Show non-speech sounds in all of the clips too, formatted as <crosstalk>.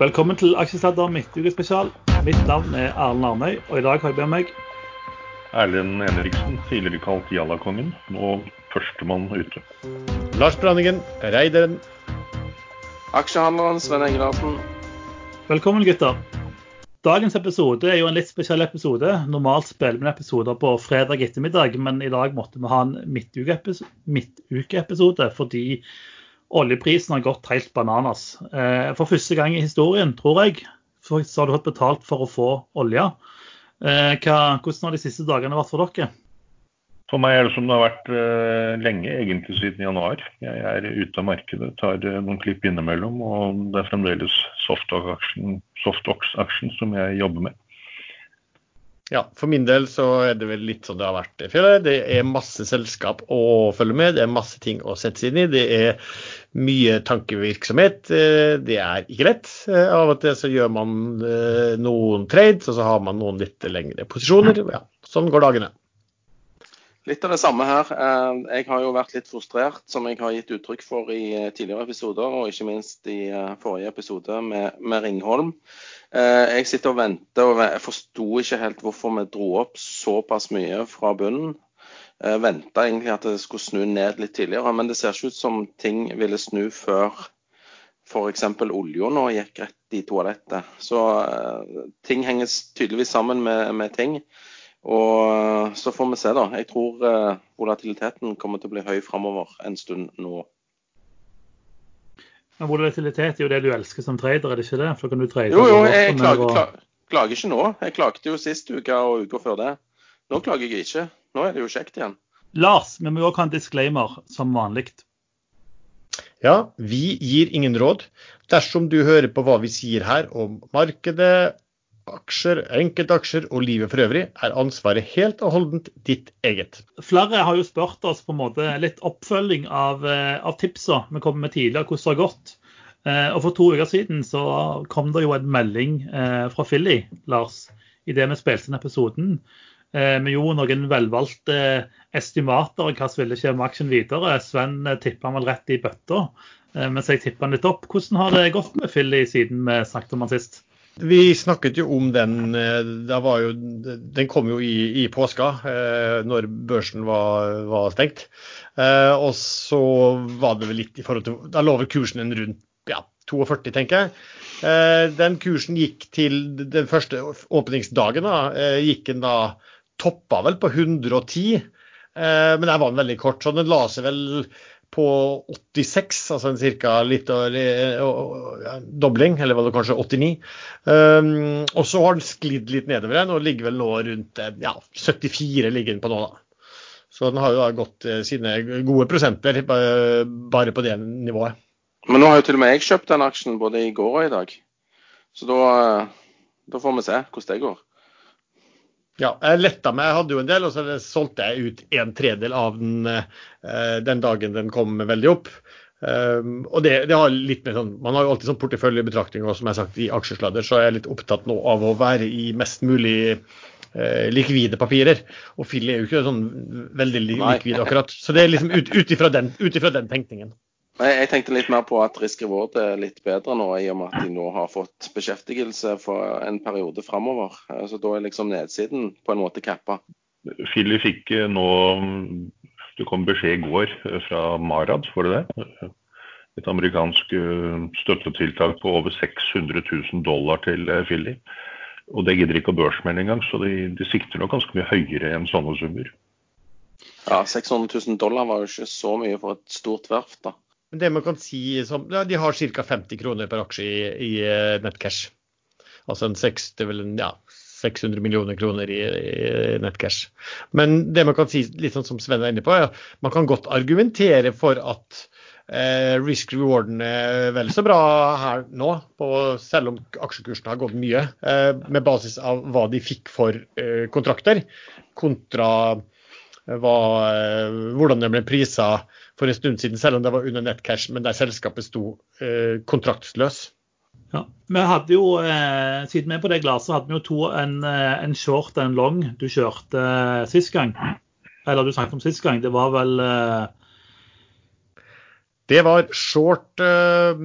Velkommen til Aksjesladder midtukespesial. Mitt navn er Erlend Arnøy, og i dag har jeg med meg Erlend Henriksen, tidligere kalt Jallakongen, nå førstemann ute. Lars Branningen, Reideren. Aksjehandleren Sven Engelhardsen. Velkommen, gutter. Dagens episode er jo en litt spesiell episode. Normalt spiller vi episoder på fredag ettermiddag, men i dag måtte vi ha en midtukeepisode fordi oljeprisen har gått helt bananas. Eh, for første gang i historien, tror jeg, så har du fått betalt for å få olje. Eh, hvordan har de siste dagene vært for dere? For meg er det som det har vært uh, lenge, egentlig siden januar. Jeg er ute av markedet, tar noen klipp innimellom, og det er fremdeles Softox-aksjen Soft som jeg jobber med. Ja, for min del så er det vel litt sånn det har vært. Det er masse selskap å følge med, det er masse ting å sette seg inn i. Det er mye tankevirksomhet. Eh, det er ikke lett. Av og til så gjør man noen trades, og så har man noen litt lengre posisjoner. Ja, sånn går dagene. Litt av det samme her. Eh, jeg har jo vært litt frustrert, som jeg har gitt uttrykk for i eh, tidligere episoder, og ikke minst i eh, forrige episode med, med Ringholm. Jeg sitter og venter, og jeg forsto ikke helt hvorfor vi dro opp såpass mye fra bunnen. Jeg venta egentlig at det skulle snu ned litt tidligere, men det ser ikke ut som ting ville snu før f.eks. olja nå gikk rett i toalettet. Så ting henger tydeligvis sammen med, med ting. Og eh, så får vi se, da. Jeg tror volatiliteten kommer til å bli høy framover en stund nå. Men Volatilitet er jo det du elsker som trader, er det ikke det? For kan du trade jo, jo, jeg klager, klager, klager, ikke nå. Jeg klagde jo sist uke og uka før det. Nå klager jeg ikke. Nå er det jo kjekt igjen. Lars, vi må jo ha en disclaimer som vanlig. Ja, vi gir ingen råd. Dersom du hører på hva vi sier her om markedet, aksjer, enkeltaksjer og livet for øvrig, er ansvaret helt og holdent ditt eget. Flere har jo spurt oss på en måte litt oppfølging av, eh, av tipsa vi kom med tidligere, hvordan det har gått. Eh, og For to uker siden så kom det jo en melding eh, fra Philly, Lars, idet vi spilte inn episoden. Vi gjorde noen velvalgte estimater av hva som ville skje med aksjen videre. Sven tippa vel rett i bøtta, mens jeg tippa den litt opp. Hvordan har det gått med Philly siden vi snakket om den sist? Vi snakket jo om den eh, jo, Den kom jo i, i påska, eh, når børsen var, var stengt. Eh, og så var det vel litt i forhold til Da lå vel kursen en rundt ja, 42, tenker jeg. Eh, den kursen gikk til den første åpningsdagen. da, eh, gikk den da Toppa vel på 110, eh, men der var den veldig kort. Så den la seg vel på 86, altså en cirka litt dobling, eller var det kanskje 89. Um, og så har den sklidd litt nedover igjen og ligger vel nå rundt ja, 74 ligger den på nå. da. Så den har jo da gått eh, sine gode prosenter bare på det nivået. Men nå har jo til og med jeg kjøpt den aksjen både i går og i dag. Så da, eh, da får vi se hvordan det går. Ja, jeg letta meg. Jeg hadde jo en del, og så solgte jeg ut en tredel av den eh, den dagen den kom veldig opp. Um, og det, det, har litt med sånn, Man har jo alltid sånn porteføljebetraktning og som jeg har sagt i aksjesladder, så er jeg litt opptatt nå av å være i mest mulig eh, likvide papirer. Og Phil er jo ikke sånn veldig likvid akkurat. Så det er liksom ut ifra den, den tenkningen. Jeg tenkte litt mer på at Risk Reward er litt bedre nå, i og med at de nå har fått beskjeftigelse for en periode framover. Så da er liksom nedsiden på en måte cappa. Philly fikk eh, nå Det kom beskjed i går eh, fra Marad, får du det? Et amerikansk eh, støttetiltak på over 600 000 dollar til Philly. Og det gidder ikke å børsmelde engang, så de, de sikter nok ganske mye høyere enn sånne summer. Ja, 600 000 dollar var jo ikke så mye for et stort verft, da. Men det man kan si som, ja, De har ca. 50 kroner per aksje i, i eh, nettcash. Altså en 6, det er vel en, ja, 600 millioner kroner i, i nettcash. Men det man kan si, litt sånn som Sven er inne på, ja, man kan godt argumentere for at eh, risk-rewarden er vel så bra her nå, på, selv om aksjekursen har gått mye, eh, med basis av hva de fikk for eh, kontrakter, kontra eh, hva, eh, hvordan det ble prisa for en stund siden, selv om det var under nettcash, men der selskapet sto eh, kontraktsløs. Ja, vi hadde jo, eh, Siden vi er på det glasset, hadde vi jo to, en, eh, en short og en long du kjørte eh, sist gang. Eller du snakket om sist gang. Det var vel eh, Det var short eh,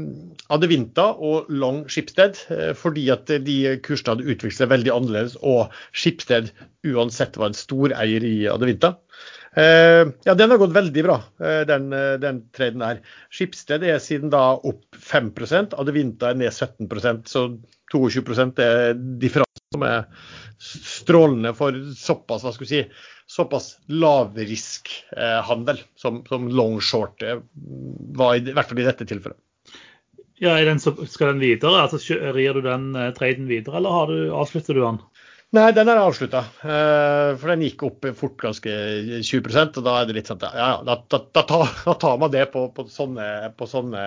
Adevinta og long Skipsted, uh, fordi at de kursene hadde utviklet seg veldig annerledes, og Skipsted uansett var en storeier i Adevinta. Uh, ja, den har gått veldig bra, den, den traden der. Schibsted er siden da opp 5% Adevinta er ned 17% så 22% er differansen som er strålende for såpass hva skal vi si, såpass lavriskhandel som, som long short var, i, i hvert fall i dette tilfellet. Ja, den, Skal den videre? altså Rir du den traden videre, eller du, avslutter du den? Nei, den er avslutta. Uh, for den gikk opp fort ganske 20% og da er det litt sånn ja, ja, da, da, da, <laughs> da tar man det på, på sånne, på sånne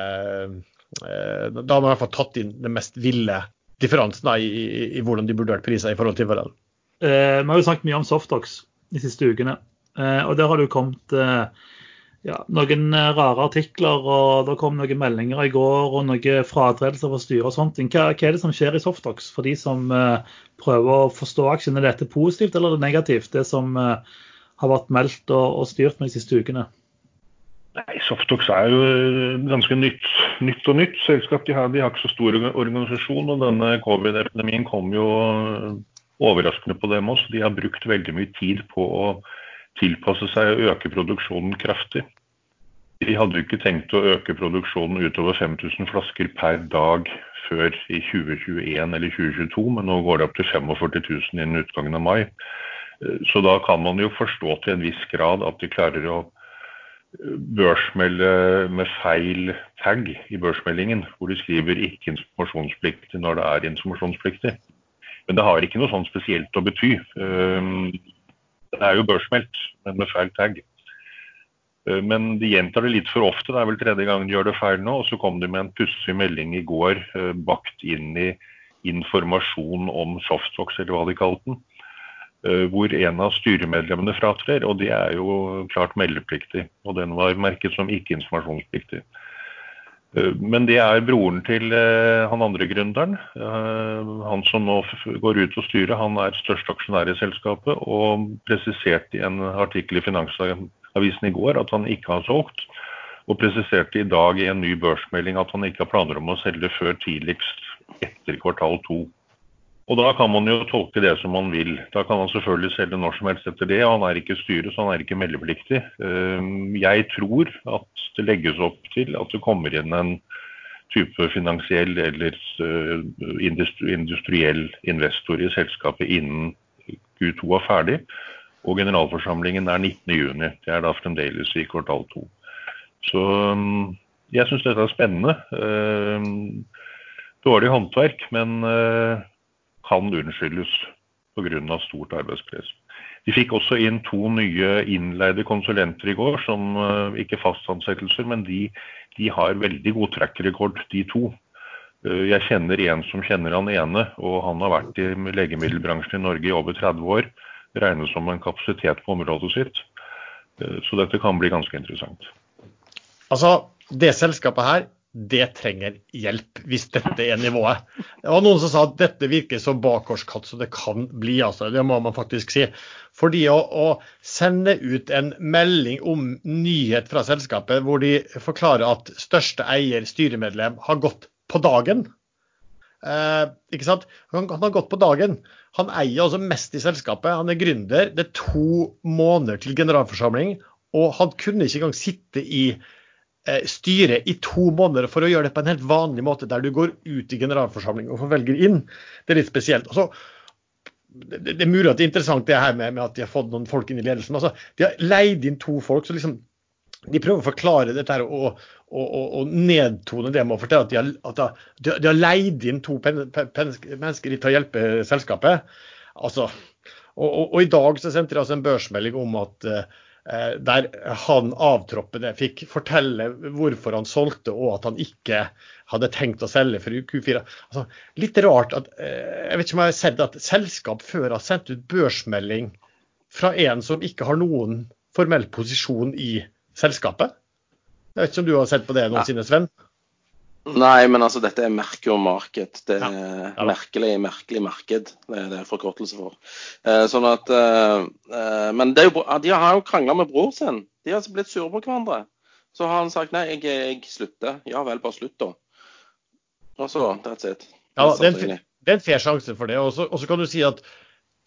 uh, Da har man i hvert fall tatt inn den mest ville differansen i, i, i, hvordan de burde vært prisa i forhold til hverandre. Eh, vi har jo snakket mye om Softox de siste ukene, og der har det jo kommet ja, noen eh, rare artikler, og det kom noen meldinger i går og noen fratredelser fra styret og sånt. Hva, hva, er det som skjer i Softox for de som uh, prøver å forstå aksjen? Er dette positivt eller er det negativt, det som uh, har vært meldt og, og, styrt med de siste ukene? Nei, Softox er jo ganske nytt, nytt og nytt selskap. De har, de har, ikke så stor organisasjon, og denne covid-epidemien kom jo overraskende på dem også. De har brukt veldig mye tid på å tilpasse seg å øke produksjonen kraftig. De hadde jo ikke tenkt å øke produksjonen utover 5000 flasker per dag før i 2021 eller 2022, men nå går det opp til 45 000 innen utgangen av mai. Så da kan man jo forstå til en viss grad at de klarer å børsmelde med feil tag i børsmeldingen, hvor de skriver 'ikke informasjonspliktig' når det er informasjonspliktig. Men det har ikke noe sånn spesielt å bety. Det er jo børsmeldt, men med feil tag. Eh, men de gjentar det litt for ofte. Det er vel tredje gang de gjør det feil nå. Og så kom de med en pussig melding i går eh, bakt inn i informasjon om Softbox, eller hva de kalte den. Eh, hvor en av styremedlemmene fratrer, og det er jo klart meldepliktig. Og den var merket som ikke informasjonspliktig. Eh, men det er broren til eh, han andre gründeren. Eh, han som nå går ut og styrer, han er største aksjonær i selskapet og presiserte i en artikkel i Finansavisen i går at han ikke har solgt. Og presiserte i dag i en ny børsmelding at han ikke har planer om å selge før tidligst etter kvartal to. Og da kan man jo tolke det som man vil. Da kan han selvfølgelig selge når som helst etter det. Han er ikke styret, så han er ikke meldepliktig. Ehm, jeg tror at det legges opp til at det kommer inn en type finansiell eller eh, industriell investor i selskapet innen Q2 er ferdig. Og generalforsamlingen er 19.6. Det er da fremdeles i kvartal to. Så ehm, jeg syns dette er spennende. Ehm, dårlig håndverk, men eh, kan unnskyldes pga. stort arbeidspress. De fikk også inn to nye innleide konsulenter i går, som uh, ikke fastansettelser, men de, de, har veldig god track-rekord, de to. Uh, jeg kjenner en som kjenner han ene, og han har vært i legemiddelbransjen i Norge i over 30 år. Regnes som en kapasitet på området sitt. Uh, så dette kan bli ganske interessant. Altså, det selskapet her det trenger hjelp, hvis dette er nivået. Det var noen som sa at dette virker som bakgårdskatt, så det kan bli. altså, Det må man faktisk si. Fordi å, å, sende ut en melding om nyhet fra selskapet hvor de forklarer at største eier, styremedlem, har gått på dagen eh, ikke sant? Han, han, har gått på dagen. Han eier altså mest i selskapet. Han er gründer. Det er to måneder til generalforsamling, og han kunne ikke engang sitte i styret i to måneder for å gjøre det på en helt vanlig måte, der du går ut i generalforsamling og velger inn. Det er litt spesielt. Altså, det, er mulig at det er interessant det her med, med, at de har fått noen folk inn i ledelsen. Altså, de har leid inn to folk. så liksom de prøver å forklare dette her og, og, og, og nedtone det med å fortelle at de har, at de, har leid inn to pen, pen, mennesker til å hjelpe selskapet. Altså, og, i dag så sendte de altså en børsmelding om at uh, Eh, der han avtroppende fikk fortelle hvorfor han solgte, og at han ikke hadde tenkt å selge for Q4. Altså, litt rart at eh, Jeg vet ikke om jeg har sett at selskap før har sendt ut børsmelding fra en som ikke har noen formell posisjon i selskapet. Jeg vet ikke om du har sett på det noensinne, Sven? Nei, men altså dette er Merkur Market. Det er ja, ja, merkelig, merkelig marked. Det er det forkortelse for. Eh, sånn at, eh, eh, men jo, de har jo krangla med bror sin. De har altså blitt sure på hverandre. Så har han sagt nei, jeg, jeg slutter. Ja vel, bare slutt, da. Og så, that's it. Ja, det er, det er en fair sjanse for det. Og så kan du si at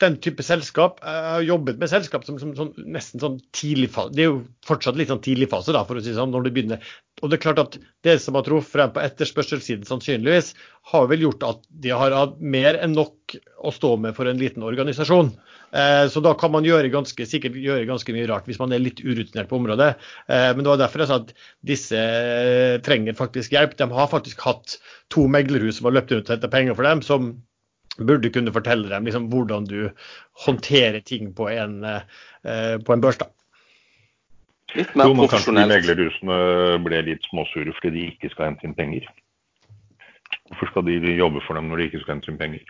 den type selskap Jeg har jobbet med selskap som, som, som nesten sånn tidlig. Det er jo fortsatt litt sånn tidlig fase, da, for å si sånn, når du begynner. Og det er klart at det som har truffet frem på etterspørselssiden sannsynligvis, har vel gjort at de har hatt mer enn nok å stå med for en liten organisasjon. Eh, så da kan man gjøre ganske, sikkert gjøre ganske mye rart hvis man er litt urutinert på området. Eh, men det var derfor jeg sa at disse eh, trenger faktisk hjelp. De har faktisk hatt to meglerhus som har løpt ut etter penger for dem, som burde kunne fortelle dem liksom, hvordan du håndterer ting på en, eh, på en børs. da. Litt mer jo, Kanskje de meglerhusene ble litt småsure fordi de ikke skal hente inn penger? Hvorfor skal de jobbe for dem når de ikke skal hente inn penger?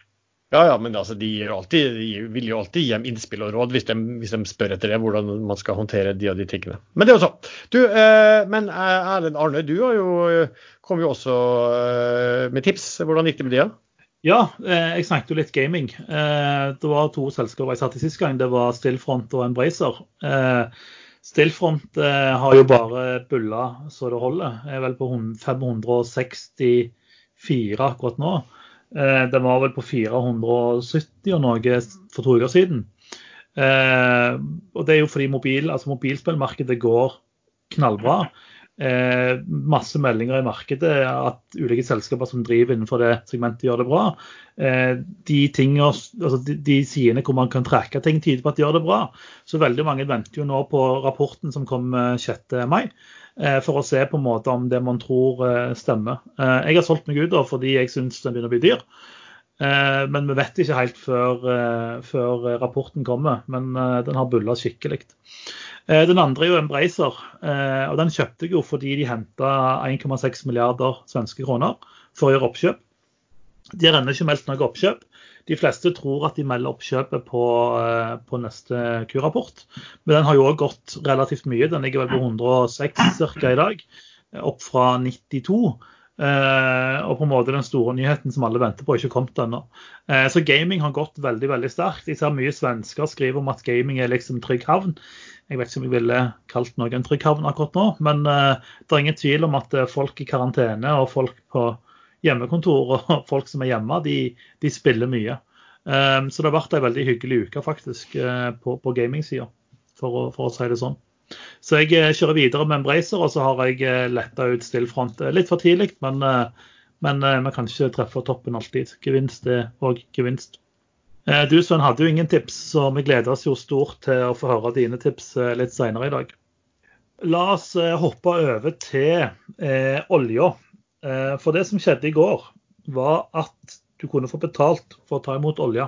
Ja, ja, men altså, de, alltid, de, vil jo alltid gi dem innspill og råd hvis de, hvis de, spør etter det, hvordan man skal håndtere de og de tingene. Men det er jo sånn. Du, eh, men eh, Erlend Arne, du har jo, kom jo også eh, med tips. Hvordan gikk det med de? Ja? Ja, eh, jeg snakket jo litt gaming. Eh, det var to selskaper jeg satt i sist gang. Det var Stillfront og Embracer. Eh, Stillfront har jo bare bulla så det holder. Jeg er vel på 564 akkurat nå. Den var vel på 470 og noe for to uker siden. Og det er jo fordi mobil, altså mobilspillmarkedet går knallbra eh, masse meldinger i markedet at ulike selskaper som driver innenfor det segmentet, gjør det bra. Eh, de, tinger, altså de, de, sidene hvor man kan trekke ting, tyder på at de gjør det bra. Så veldig mange venter jo nå på rapporten som kommer 6. mai. Eh, for å se på en måte om det man tror eh, stemmer. Eh, jeg har solgt meg ut da, fordi jeg syns den begynner å bli dyr. Eh, men vi vet ikke helt før, før rapporten kommer. Men den har bulla skikkelig. Eh, den andre er jo Embracer, eh, og den kjøpte jeg jo fordi de henta 1,6 milliarder svenske kroner for å gjøre oppkjøp. De har ennå ikke meldt noe oppkjøp. De fleste tror at de melder oppkjøpet på, eh, på neste Q-rapport. Men den har jo òg gått relativt mye. Den ligger vel på 106 ca. i dag, opp fra 92. Uh, og på en måte den store nyheten som alle venter på, ikke kommet ennå. Uh, så gaming har gått veldig veldig sterkt. Jeg ser mye svensker skriver om at gaming er liksom trygg havn. Jeg vet ikke om jeg ville kalt noe en trygg havn akkurat nå, men uh, det er ingen tvil om at uh, folk i karantene og folk på hjemmekontor og <laughs> folk som er hjemme, de, de spiller mye. Um, så det har vært ei veldig hyggelig uke faktisk på, på gamingsida, for, for, å si det sånn. Så jeg kjører videre med Embracer, og så har jeg letta ut Stillfront litt for tidlig, men, men vi kan ikke treffe toppen alltid. Gevinst er òg gevinst. Eh, du Sven hadde jo ingen tips, så vi gleder oss jo stort til å få høre dine tips eh, litt senere i dag. La oss eh, hoppe over til eh, olja. Eh, for det som skjedde i går, var at du kunne få betalt for å ta imot olje.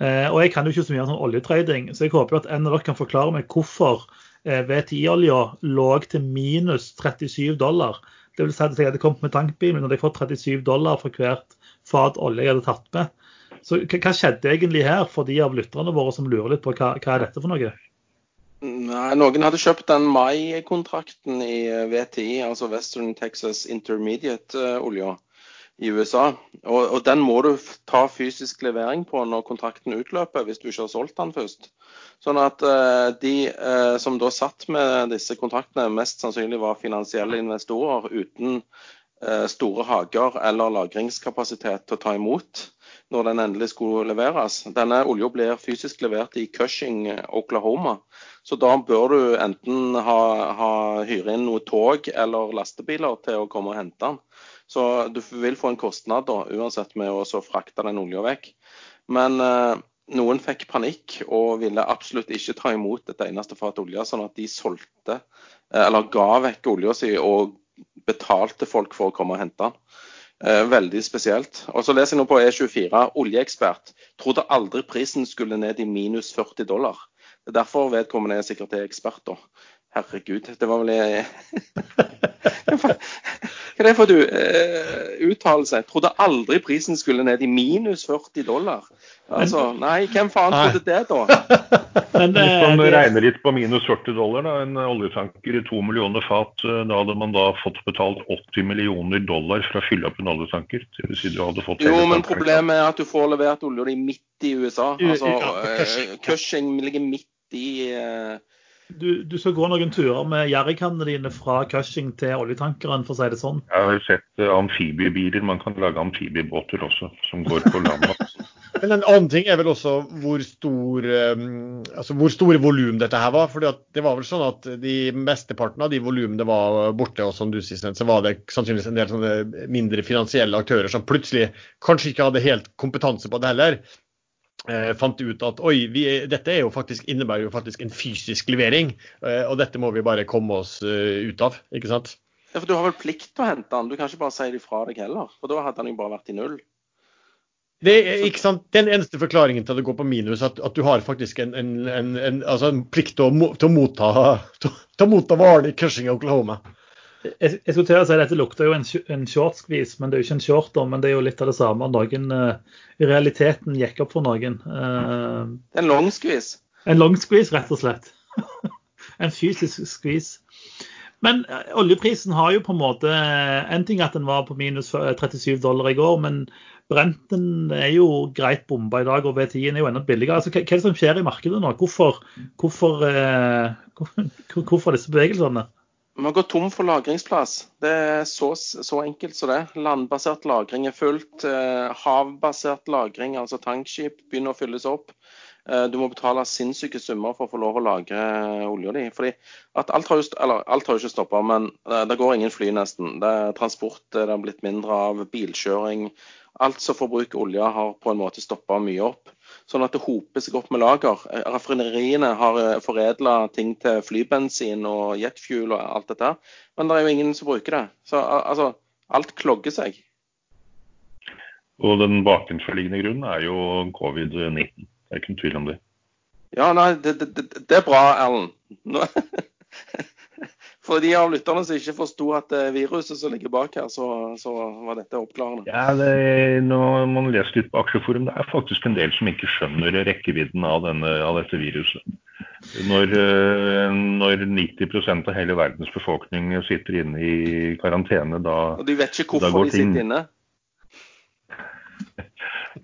Eh, og jeg kan jo ikke så mye om sånn oljetrading, så jeg håper at en av dere kan forklare meg hvorfor VTI-olja lå til minus 37 dollar. Det vil si at jeg hadde kommet med tankbilen, og hadde fått 37 dollar for hvert fat olje jeg hadde tatt med. Så hva skjedde egentlig her, for de av lytterne våre som lurer litt på hva, hva er dette for noe? Nei, Noen hadde kjøpt den Mai-kontrakten i eh, VTI, altså Western Texas Intermediate-olja i USA. Og, og, den må du ta fysisk levering på når kontrakten utløper, hvis du ikke har solgt den først. Sånn at uh, de uh, som da satt med disse kontraktene, mest sannsynlig var finansielle investorer uten uh, store hager eller lagringskapasitet til å ta imot når den endelig skulle leveres. Denne olja blir fysisk levert i Cushing, Oklahoma. Så da bør du enten ha, ha hyre inn noe tog eller lastebiler til å komme og hente den. Så du vil få en kostnad da, uansett med å frakte den olja vekk. Men eh, noen fikk panikk og ville absolutt ikke ta imot et eneste fat olje, sånn at de solgte, eh, eller ga vekk olja si og betalte folk for å komme og hente den. Eh, veldig spesielt. Og så leser jeg nå på E24. Oljeekspert trodde aldri prisen skulle ned i minus 40 dollar. Det er derfor vedkommende er sikkert er ekspert, da. Herregud, det var vel Hva er det for du uh, uttalelse? Trodde aldri prisen skulle ned i minus 40 dollar. Altså, nei, hvem faen trodde det, da? Men, Hvis man regner litt på minus 40 dollar, da, en oljetanker i to millioner fat, eh, da hadde man da fått betalt 80 millioner dollar for å fylle opp en oljetanker. Det vil si du hadde fått jo, men problemet er at du får levert olja di midt i USA. Altså, uh, Cushing ligger midt i uh, Du, du skal gå noen turer med jerrykannene dine fra Cushing til oljetankeren, for å si det sånn. Jeg har sett uh, amfibiebiler. Man kan lage amfibiebåter også, som går på land. <laughs> Men en annen ting er vel også hvor, stor, um, altså hvor store volum dette her var. for det var vel sånn at de mesteparten av de volumene var borte, og som du sier, så var det sannsynligvis en del sånne mindre finansielle aktører som plutselig kanskje ikke hadde helt kompetanse på det heller. Eh, fant ut at oi, vi, dette jo faktisk, innebærer jo faktisk en fysisk levering, eh, og dette må vi bare komme oss eh, ut av. ikke sant? Ja, for Du har vel plikt til å hente den, du kan ikke bare si det fra deg heller. For da hadde den jo bare vært i null. Det er ikke sant, Den eneste forklaringen til at det går på minus, at, at du har faktisk en, en, en, en altså plikt til å, til å motta, til, til å motta varene i Cushing, Oklahoma. Jeg, jeg skulle til å si at Dette lukter jo en, en shortskvis, men det er jo ikke en short, men det er jo litt av det samme. Noen uh, realiteten gikk opp for noen. Uh, en long squeeze? En long squeeze, rett og slett. <laughs> en fysisk skvis. Men uh, oljeprisen har jo på en måte En ting at den var på minus 37 dollar i går, men Brenten er jo greit bomba i dag, og V10 er jo enda billigere. Altså, hva, er det som skjer i markedet nå? Hvorfor, hvorfor, uh, <laughs> hvorfor disse bevegelsene? Vi går tom for lagringsplass. Det er så, så enkelt som det. Landbasert lagring er fullt. Eh, havbasert lagring, altså tankskip, begynner å fylles opp. Eh, du må betale sinnssyke summer for å få lov å lagre olja di. Fordi alt har jo, eller, alt har jo ikke stoppa, men det, går ingen fly nesten. Det er transport det har blitt mindre av, bilkjøring. Alt som forbruker olje har på en måte stoppa mye opp. Sånn at det hoper seg opp med lager. Raffineriene har eh, foredla ting til flybensin og jetfuel og alt dette. Men det er jo ingen som bruker det. Så altså, alt klogger seg. Og den bakenforliggende grunnen er jo covid-19. Det er ikke noen tvil om det. Ja, nei, det, det, det er bra, Erlend. <laughs> For de av lytterne som ikke forsto at det er viruset som ligger bak her, så, så var dette oppklarende. Ja, det, Når man leser litt på Aksjeforum, det er faktisk en del som ikke skjønner rekkevidden av, denne, av dette viruset. Når, eh, når 90% av hele verdens befolkning sitter inne i karantene, da Og de vet ikke hvorfor de sitter inne? <laughs>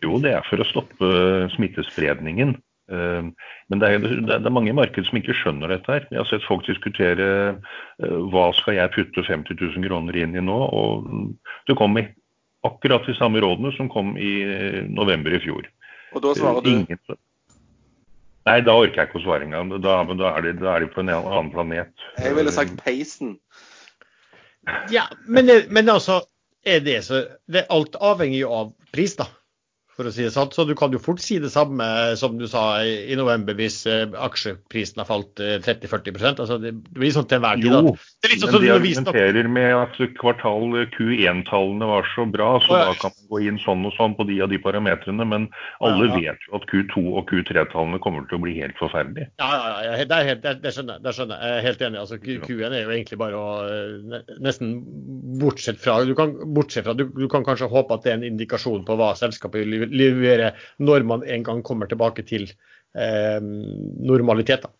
Jo, det er for å stoppe smittespredningen. Ehm, men det er, det er, mange i markedet som ikke skjønner dette. her. Jeg har sett folk diskutere eh, hva skal jeg putte 50 000 kroner inn i nå. Og det kom i akkurat de samme rådene som kom i eh, november i fjor. Og da svarer du? Ingen, nei, da orker jeg ikke å svare engang. Da, da, er de, da er de på en annen planet. Jeg ville sagt peisen. Ja, men, men altså er det så det er Alt jo av pris, da for å si det sånn. Så du kan jo fort si det samme som du sa i november hvis eh, aksjeprisen har falt 30-40 eh, altså det, blir sånn til enhver tid. Jo, men sånn de argumenterer med at kvartal Q1-tallene var så bra, så oh, ja. da kan man gå inn sånn og sånn på de og de parametrene. Men alle ja, ja. vet jo at Q2 og Q3-tallene kommer til å bli helt forferdelige. Ja, ja, ja det, helt, det, det, skjønner, det, skjønner, jeg. er helt enig. Altså, Q1 er jo egentlig bare å eh, nesten bortsett fra Du kan, bortsett fra, du, du kan kanskje håpe at det er en indikasjon på hva selskapet vil levere når man en gang kommer tilbake til eh, normalitet. Da.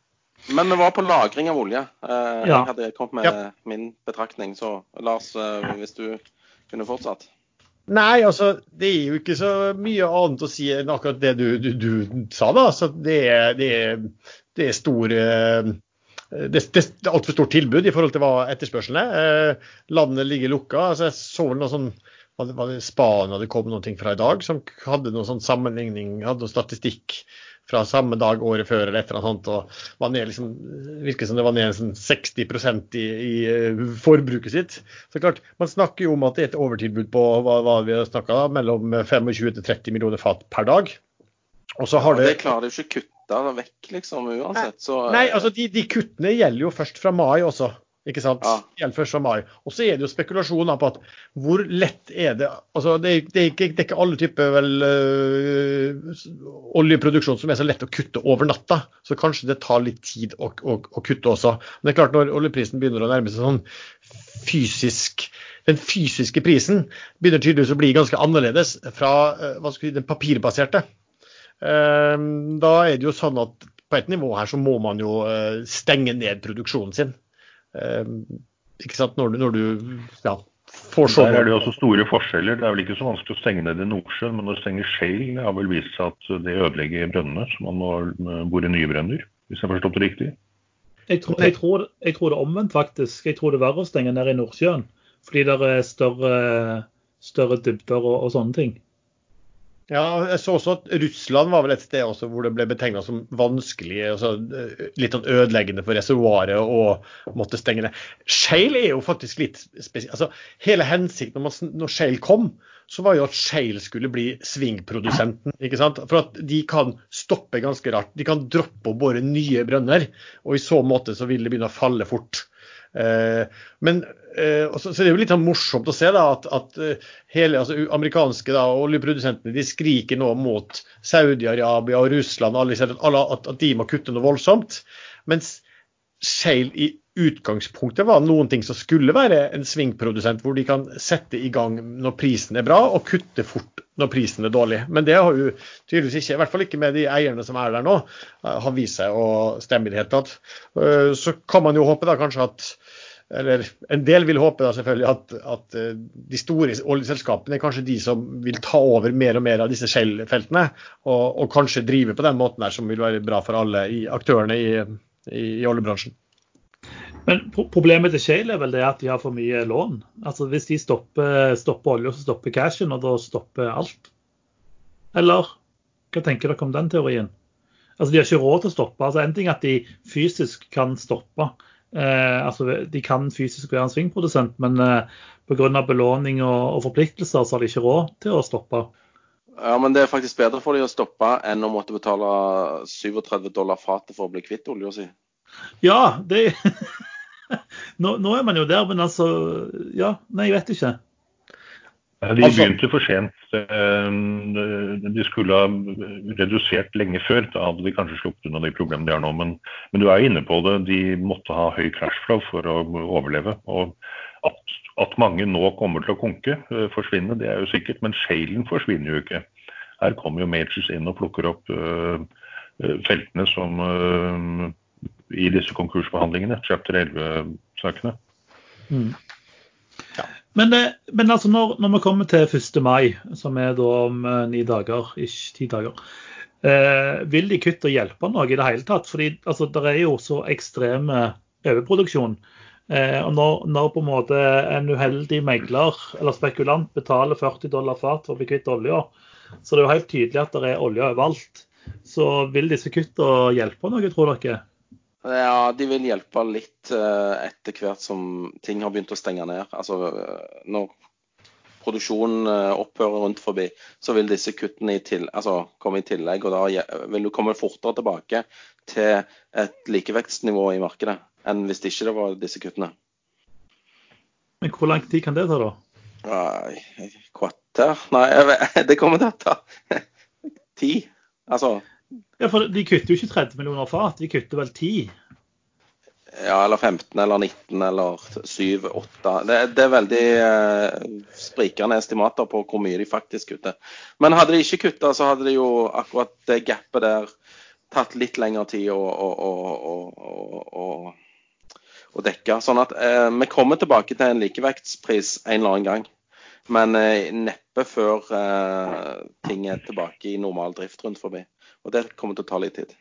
Men vi var på lagring av olje. Eh, ja. Jeg hadde kommet med ja. min betraktning. Så Lars, eh, hvis du kunne fortsatt. Nei, altså det er jo ikke så mye annet å si enn akkurat det du, du, du sa. da. Så det, er, det, er, det er stor eh, det, det, er altfor stort tilbud i forhold til hva etterspørselen er. Landet ligger lukka. altså Jeg så noe sånn var det, var det Spania det kom noe fra i dag, som hadde noen sånn sammenligning, hadde noe statistikk fra samme dag året før eller et eller annet sånt. og var ned liksom, virket som det var ned sånn 60 i, i uh, forbruket sitt. Så klart, Man snakker jo om at det er et overtilbud på hva, hva vi har snakka mellom 25 til 30 millioner fat per dag. Og så har ja, det, det klarer du ikke å kutte vekk, liksom, uansett. Så, nei, altså de, de kuttene gjelder jo først fra mai også. Ikke sant? Ja. Gjelder først fra mai. Og så er det jo spekulasjoner på at hvor lett er det altså Det, det, er, ikke, det er, ikke, alle typer vel, øh, oljeproduksjon som er så lett å kutte over natta. Så kanskje det tar litt tid å, å, å kutte også. Men det er klart når oljeprisen begynner å nærme seg sånn fysisk den fysiske prisen begynner tydeligvis å bli ganske annerledes fra øh, si, den papirbaserte. Ehm, da er det jo sånn at på et nivå her så må man jo øh, stenge ned produksjonen sin. Eh, ikke sant, når du, når du ja, får så Der er det også store forskjeller. Det er vel ikke så vanskelig å stenge ned i Nordsjøen, men å stenge shale har vel vist seg at det ødelegger brønnene, så man må bore nye brønner, hvis jeg har forstått det riktig? Jeg tror, jeg, tror, jeg tror, det er omvendt, faktisk. Jeg tror det er verre å stenge ned i Nordsjøen. Fordi det er større, større dybder og, og, sånne ting. Ja, jeg så også at Russland var vel et sted også hvor det ble betegna som vanskelig, altså litt sånn ødeleggende for reservoaret å måtte stenge ned. Shale er jo faktisk litt spesielt. Altså, hele hensikten når, når Shale kom, så var jo at Shale skulle bli svingprodusenten. ikke sant? For at de kan stoppe ganske rart. De kan droppe å bore nye brønner, og i så måte så vil det begynne å falle fort. Eh, men eh, så, det er jo litt sånn morsomt å se da, at, at eh, hele altså, amerikanske da, oljeprodusentene de skriker nå mot Saudi-Arabia og Russland alle, at, at, de må kutte noe voldsomt. Mens Shale i utgangspunktet var noen ting som skulle være en svingprodusent, hvor de kan sette i gang når prisen er bra, og kutte fort når prisen er dårlig. Men det har jo tydeligvis ikke, i hvert fall ikke med de eierne som er der nå, har vist seg å stemme i det hele tatt. Så kan man jo håpe da kanskje at eller En del vil håpe da selvfølgelig at, at eh, de store oljeselskapene er kanskje de som vil ta over mer og mer av disse Shell-feltene, og, og, kanskje drive på den måten her som vil være bra for alle i, aktørene i, i, i oljebransjen. Men Problemet til Shale er vel det at de har for mye lån. Altså Hvis de stopper, stopper olje, så stopper cashen, og da stopper alt. Eller hva tenker dere om den teorien? Altså De har ikke råd til å stoppe. Altså En ting er at de fysisk kan stoppe, altså, de kan fysisk være en svingprodusent, men eh, pga. belåning og, og, forpliktelser så har de ikke råd til å stoppe. Ja, men det er faktisk bedre for dem å stoppe enn å måtte betale 37 dollar fatet for å bli kvitt olja si. Ja, det <laughs> nå, nå, er man jo der, men altså Ja, nei, jeg vet ikke. De altså- begynte for sent. Eh, de skulle ha redusert lenge før. Da hadde de kanskje sluppet unna de problemene de har nå. Men, men, du er inne på det. De måtte ha høy cashflow for å overleve. Og at, at, mange nå kommer til å konke, eh, forsvinne, det er jo sikkert. Men shalen forsvinner jo ikke. Her kommer jo Majors inn og plukker opp uh, feltene som uh, i disse konkursbehandlingene, chapter 11-sakene. Mm. Men, eh, men altså når, når, vi kommer til 1. mai, som er da om uh, ni dager, ikke ti dager, eh, vil de kutte og hjelpe noe i det hele tatt? Fordi altså, det er jo så ekstrem overproduksjon. Eh, og når, når, på en måte en uheldig megler eller spekulant betaler 40 dollar fat for å bli kvitt olja, så det er jo helt tydelig at det er olje overalt. Så vil disse kuttene hjelpe noe, tror dere? Ja, de vil hjelpe litt eh, etter hvert som ting har begynt å stenge ned. Altså eh, når produksjonen eh, opphører rundt forbi, så vil disse kuttene i til, altså, komme i tillegg. Og da vil du komme fortere tilbake til et likevektsnivå i markedet enn hvis det ikke var disse kuttene. Men hvor lang tid kan det ta, da? Kvarter? Nei, <laughs> det kommer til å ta <laughs> ti. Altså ja, for De kutter jo ikke 30 millioner fat, de kutter vel 10? Ja, eller 15 eller 19 eller 7, 8. Det, det er veldig eh, sprikende estimater på hvor mye de faktisk kutter. Men hadde de ikke kutta, så hadde de jo akkurat det gapet der tatt litt lengre tid å, å, å, å dekke. Sånn at eh, vi kommer tilbake til en likevektspris en eller annen gang. Men eh, neppe før eh, ting er tilbake i normal drift rundt forbi. Og det kommer til å ta litt tid.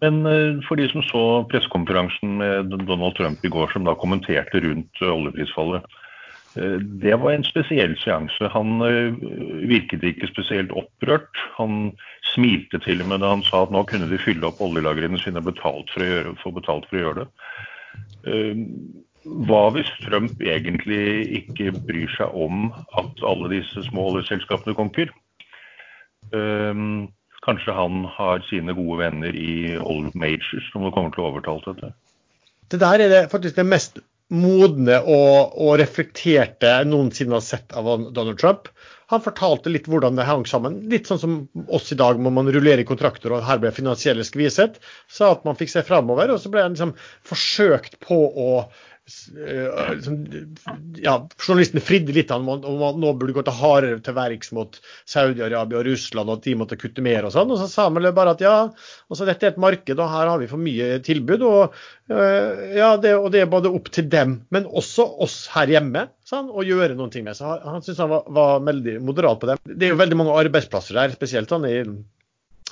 Men eh, for de som så pressekonferansen med Donald Trump i går, som da kommenterte rundt eh, oljeprisfallet. Eh, det var en spesiell seanse. Han virket ikke spesielt opprørt. Han smilte til og med da han sa at nå kunne de fylle opp oljelagrene sine gjøre, få betalt for å gjøre det. Hva hvis Trump egentlig ikke bryr seg om at alle disse små oljeselskapene konker? Kanskje han har sine gode venner i Old Majors som kommer til å overtale dette. Det der er det faktisk det mest modne og, og reflekterte jeg noensinne har sett av Donald Trump. Han fortalte litt hvordan det hang sammen. Litt sånn som oss i dag, må man rullere i kontrakter, og her ble finansielle skviset. Sa at man fikk se framover, og så ble han liksom forsøkt på å ja, Journalisten fridde litt om at nå burde gå til hardere til verks mot Saudi-Arabia og Russland, og at de måtte kutte mer og sånn. Og så sa han bare at ja, altså dette er et marked, og her har vi for mye tilbud. Og, uh, ja, det, og det er både opp til dem, men også oss her hjemme, sånn, å gjøre noen ting med. Så han, han syntes han var, var, veldig moderat på det. Det er jo veldig mange arbeidsplasser der, spesielt sånn i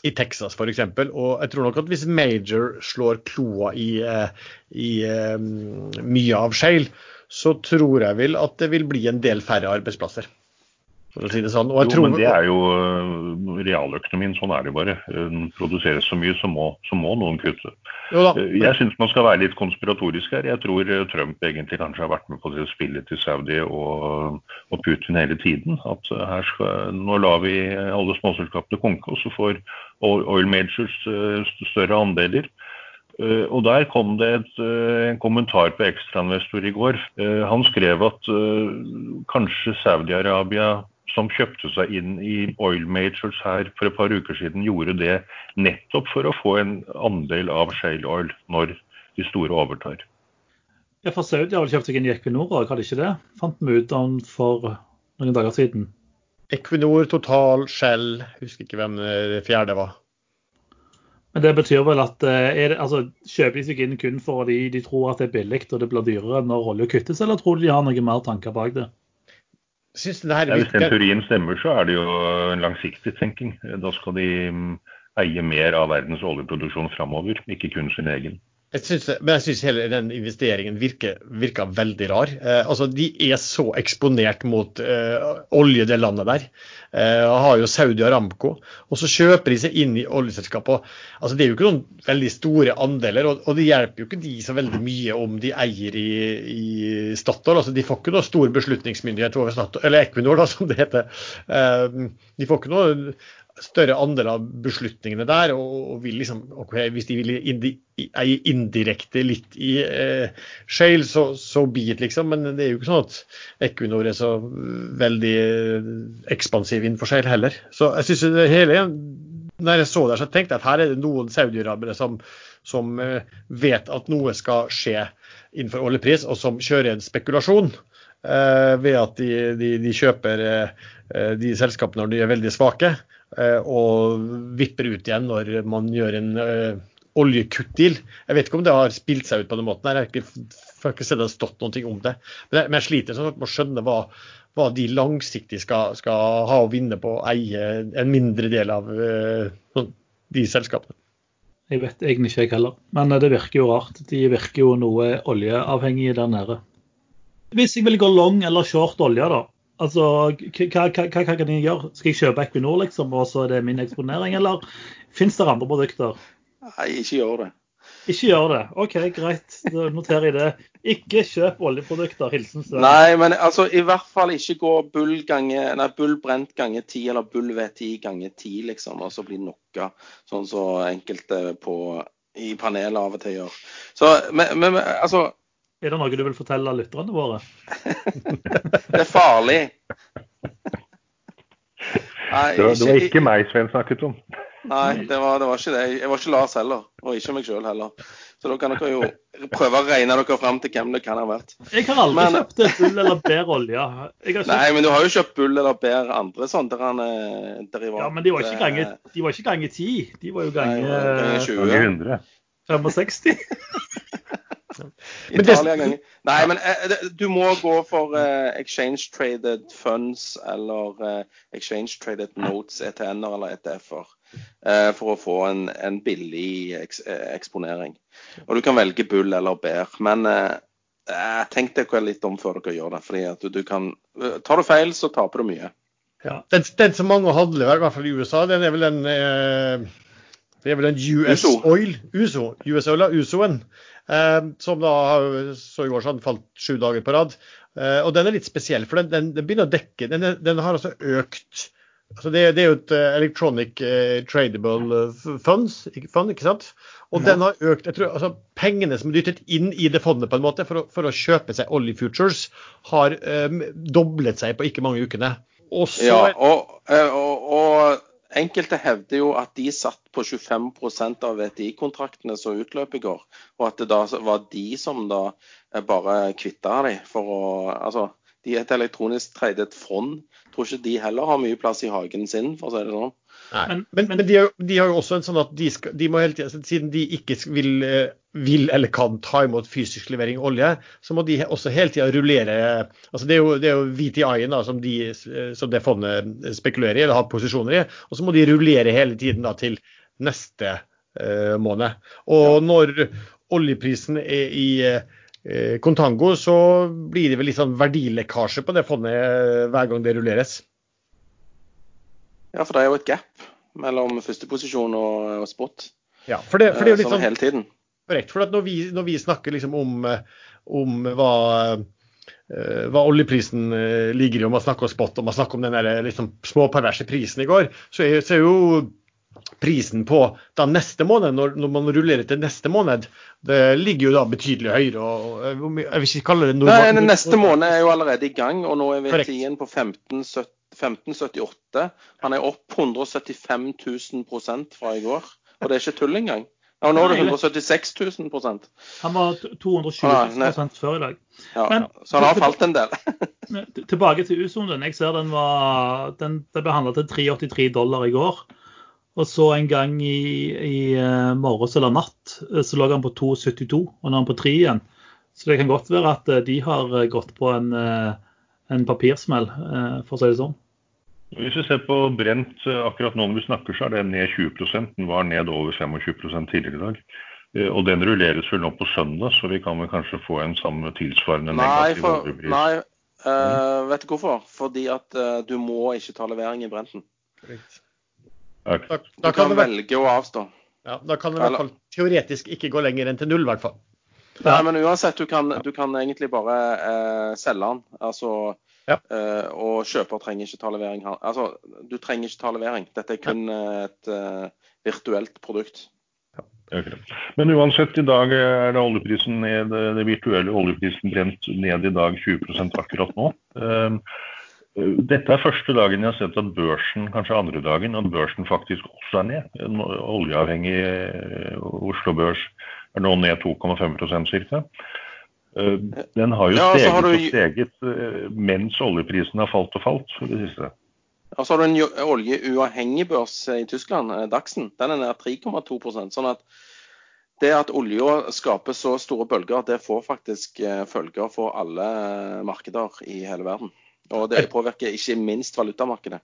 i Texas f.eks. Og jeg tror nok at hvis Major slår kloa i, i mye av shale, så tror jeg vel at det vil bli en del færre arbeidsplasser for å si det sånn. jo, tror... men det er jo uh, realøkonomien. Sånn er det bare. Den produseres så mye, så må, så må noen kutte. Uh, jeg syns man skal være litt konspiratorisk her. Jeg tror Trump egentlig kanskje har vært med på det spillet til Saudi og, og Putin hele tiden. At her skal, nå lar vi alle småselskapene konke, og så får oil majors større andeler. Uh, og Der kom det et, uh, en kommentar på Ekstrainvestor i går. Uh, han skrev at kanskje Saudi-Arabia som kjøpte seg inn i oil majors her for et par uker siden, gjorde det nettopp for å få en andel av shale oil når de store overtar. Ja, for Saudi har vel kjøpt seg inn i Equinor òg, hadde ikke det? Fant vi ut om for noen dager siden. Equinor, Total, Shell, husker ikke hvem det fjerde var. Men det betyr vel at eh, det, altså, kjøper de seg inn kun fordi de tror at det er billig og det blir dyrere når olje kuttes, eller tror de de har noen mer tanker bak det? Ja, hvis den teorien stemmer, så er det jo en langsiktig tenking. Da skal de mm, eie mer av verdens oljeproduksjon framover, ikke kun sin egen. Jeg synes, men jeg syns hele den investeringen virker, virker veldig rar. Eh, altså, De er så eksponert mot eh, olje, det landet der. Eh, har jo Saudi Aramco. Og så kjøper de seg inn i oljeselskapet. Altså, det er jo ikke noen veldig store andeler, og, og, det hjelper jo ikke de så veldig mye om de eier i, i Statoil. Altså, de får ikke noe stor beslutningsmyndighet over Statoil, eller Equinor, da, som det heter. Eh, de får ikke noe større andel av beslutningene der. Og, og vil liksom, okay, hvis de vil eie indirekte litt i eh, Shale, så, så bit, liksom. Men det er jo ikke sånn at Equinor er så veldig eh, ekspansiv innenfor Shale heller. Så jeg synes det hele når jeg så det, så tenkte jeg at her er det noen saudiarabere som, som uh, vet at noe skal skje innenfor oljepris, og som kjører en spekulasjon. Uh, ved at de, de, de kjøper uh, de selskapene når de er veldig svake. Eh, og vipper ut igjen når man gjør en oljekutt-deal. Jeg vet ikke om det har spilt seg ut på den måten. Jeg har ikke, har ikke sett det stått noe om det. Men jeg, men jeg sliter sånn med å skjønne hva, hva de langsiktig skal, skal, ha å vinne på å eie en mindre del av uh, de selskapene. Jeg vet egentlig ikke jeg heller, men det virker jo rart. De virker jo noe oljeavhengige der nede. Hvis jeg vil gå long eller short olje, da, Altså, hva, hva, hva, kan jeg gjøre? Skal jeg kjøpe Equinor, liksom, og så er det min eksponering, eller fins det andre produkter? Nei, ikke gjør det. Ikke gjør det. OK, greit. Da noterer jeg det. Ikke kjøp oljeprodukter. Hilsen Søren. Nei, men altså, i hvert fall ikke gå bull, gange, nei, bull brent ganger ti, eller bull V10 ganger ti, liksom, og så bli knocka, sånn som så enkelte på, i panelet av og til gjør. Så, men, men altså er det noe du vil fortelle lytterne våre? <laughs> det er farlig. Nei, det, var, det var ikke meg Svein snakket om. Nei, det var, det var, ikke det. Jeg var ikke Lars heller, og ikke meg sjøl heller. Så da kan dere jo prøve å regne dere fram til hvem det kan ha vært. Jeg har aldri men, kjøpt bull eller bær olje. Kjøpt... Nei, men du har jo kjøpt bull eller bær andre sånne driver. Ja, men de var ikke ganger, de var ikke ganger 10. De var jo ganger 20. 65. <laughs> Italia ganger. Nei, men eh, du må gå for eh, exchange traded funds eller eh, exchange traded notes, ETN-er eller ETF-er. Eh, for å få en, en billig eks, eh, eksponering. Og du kan velge bull eller bær. Men eh, tenk dere litt om før dere gjør det. fordi at du, du kan, Tar du feil, så taper du mye. Ja, den, den som mange handler, i hvert fall i USA, den er vel den det er vel en US Uso. Oil, USO, US Oil, Usoen, eh, som da så i går sånn falt sju dager på rad. Eh, og den er litt spesiell, for den, den, den begynner å dekke Den, den har altså økt altså det, det, er jo et uh, electronic uh, tradable funds, fund, ikke sant? Og ja. den har økt jeg tror, altså Pengene som er dyttet inn i det fondet på en måte for å, for å kjøpe seg Olje Futures, har um, doblet seg på ikke mange ukene. Også, ja, og, og, og Enkelte hevder jo at de satt på 25% av VTI-kontraktene som utløp i går, og at det da var de som da eh, bare kvitta de for å Altså, De er et elektronisk tradet fond. Tror ikke de heller har mye plass i hagen sin, for å si det sånn. Men, men, men de, har, de, har, jo også en sånn at de, skal, de må hele tiden, siden de ikke vil, eh, vil, eller kan ta imot fysisk levering av olje, så må de også hele tida rullere altså Det er jo, det er jo VTI-en som, de, som det fondet spekulerer i eller har posisjoner i, og så må de rullere hele tiden da, til neste uh, måned. Og når oljeprisen er i uh, kontango, så blir det vel litt sånn verdilekkasje på det fondet hver gang det rulleres. Ja, for det er jo et gap mellom førsteposisjon og, og spot. Ja, for det, for det er jo litt sånn sånn hele tiden. Korrekt. For når vi, når, vi, snakker liksom om, om hva, hva, oljeprisen ligger i, og man snakker om spot og man snakker om den der, liksom, småperverse prisen i går, så er, så er, jo prisen på da neste måned, når, når, man rullerer til neste måned, det ligger jo da betydelig høyere. Og, jeg vil ikke kalle det normal... Nei, Neste måned er jo allerede i gang, og nå er vi tiden på 1570 1578. Han er opp 175 000 fra i går. Og det er ikke tull engang. Ja, nå er det 176 000% Han var 220 000 før i dag. Ja, Men, så han har falt en del. <laughs> tilbake til U-sonen. Jeg ser den var den, den ble handla til 383 dollar i går. Og så en gang i, i uh, morges eller natt eh, så lå han på 2,72, og nå er han på 3 igjen. Så det kan godt være at uh, de har gått på en, en papirsmell, for å si det sånn. Hvis vi ser på brent eh, akkurat nå når vi snakker, så er det ned 20 Den var ned over 25 tidligere i dag. Eh, og den rulleres vel nå på søndag, så vi kan vel kanskje få en samme tilsvarende nei, negativ for, Nei, uh, vet du hvorfor? Fordi at uh, du må ikke ta levering i Brenten. Korrekt. Da, da, du kan, kan velge å avstå. Ja, Da kan det i hvert fall teoretisk ikke gå lenger enn til null, i hvert fall. Ja. Nei, men uansett, du kan, du kan egentlig bare uh, selge den. Altså ja. Uh, og kjøper trenger ikke ta levering. Altså, du trenger ikke ta levering. Dette er kun ja. et uh, virtuelt produkt. Ja. Okay. Men uansett, i dag er det oljeprisen ned, det virtuelle oljeprisen brent ned i dag 20 akkurat nå. Uh, dette er første dagen jeg har sett at børsen, kanskje andre dagen, at børsen faktisk også er ned. En oljeavhengig Oslo Børs er nå ned 2,5% ca. Eh, den har jo ja, steget har du... og steget eh, mens oljeprisen har falt og falt i det siste. Og så har du en oljeuavhengig børs i Tyskland, eh, Dachsen. Den er nær 3,2% sånn at det at olja skaper så store bølger, det får faktisk følger for alle markeder i hele verden. Og det påvirker ikke minst valutamarkedet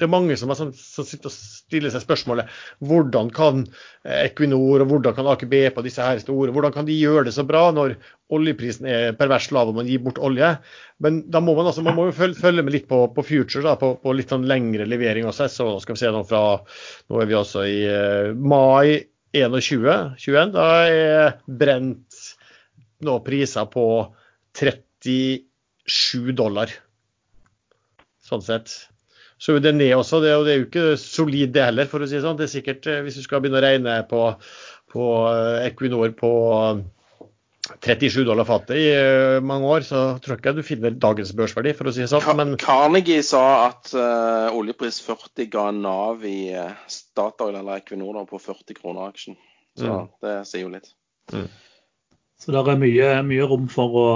det er mange som, har, sånn, som sitter og stiller seg spørsmålet hvordan kan eh, Equinor og hvordan kan Aker BP og disse her store, hvordan kan de gjøre det så bra når oljeprisen er pervers lav og man gir bort olje? Men da må man, altså, man må jo følge med litt på, på future, da, på, på, litt sånn lengre levering også. Så skal vi se nå fra Nå er vi altså i uh, mai 21, 21. Da er brent nå priser på 37 dollar. Sånn sett så er det ned også. Det, og det er jo ikke solid det heller, for å si det sånn. Det er sikkert, eh, Hvis du skal begynne å regne på, på eh, Equinor på 37 dollar fatet i eh, mange år, så tror jeg ikke du finner dagens børsverdi, for å si det sånn. Men... Carnegie sa at uh, oljepris 40 ga Nav i Statoil eller Equinor på 40 kroner aksjen. Så mm. det sier jo litt. Mm. Så det er mye, mye rom for å,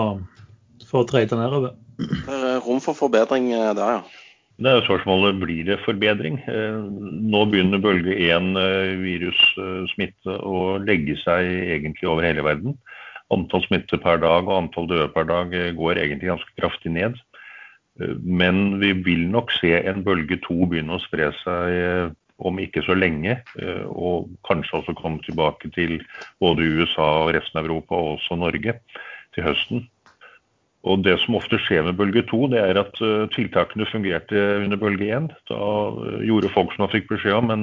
for å trade nedover? Det er rom for forbedring der, ja. Det er spørsmålet blir det forbedring. Eh, nå begynner bølge 1 eh, virussmitte å legge seg egentlig over hele verden. Antall smitte per dag og antall døde per dag eh, går egentlig ganske kraftig ned. Men vi vil nok se en bølge 2 begynne å spre seg om ikke så lenge. Og kanskje også komme tilbake til både USA og resten av Europa og også Norge til høsten. Og Det som ofte skjer med bølge to, det er at uh, tiltakene fungerte under bølge én. Da uh, gjorde folk som man fikk beskjed om, men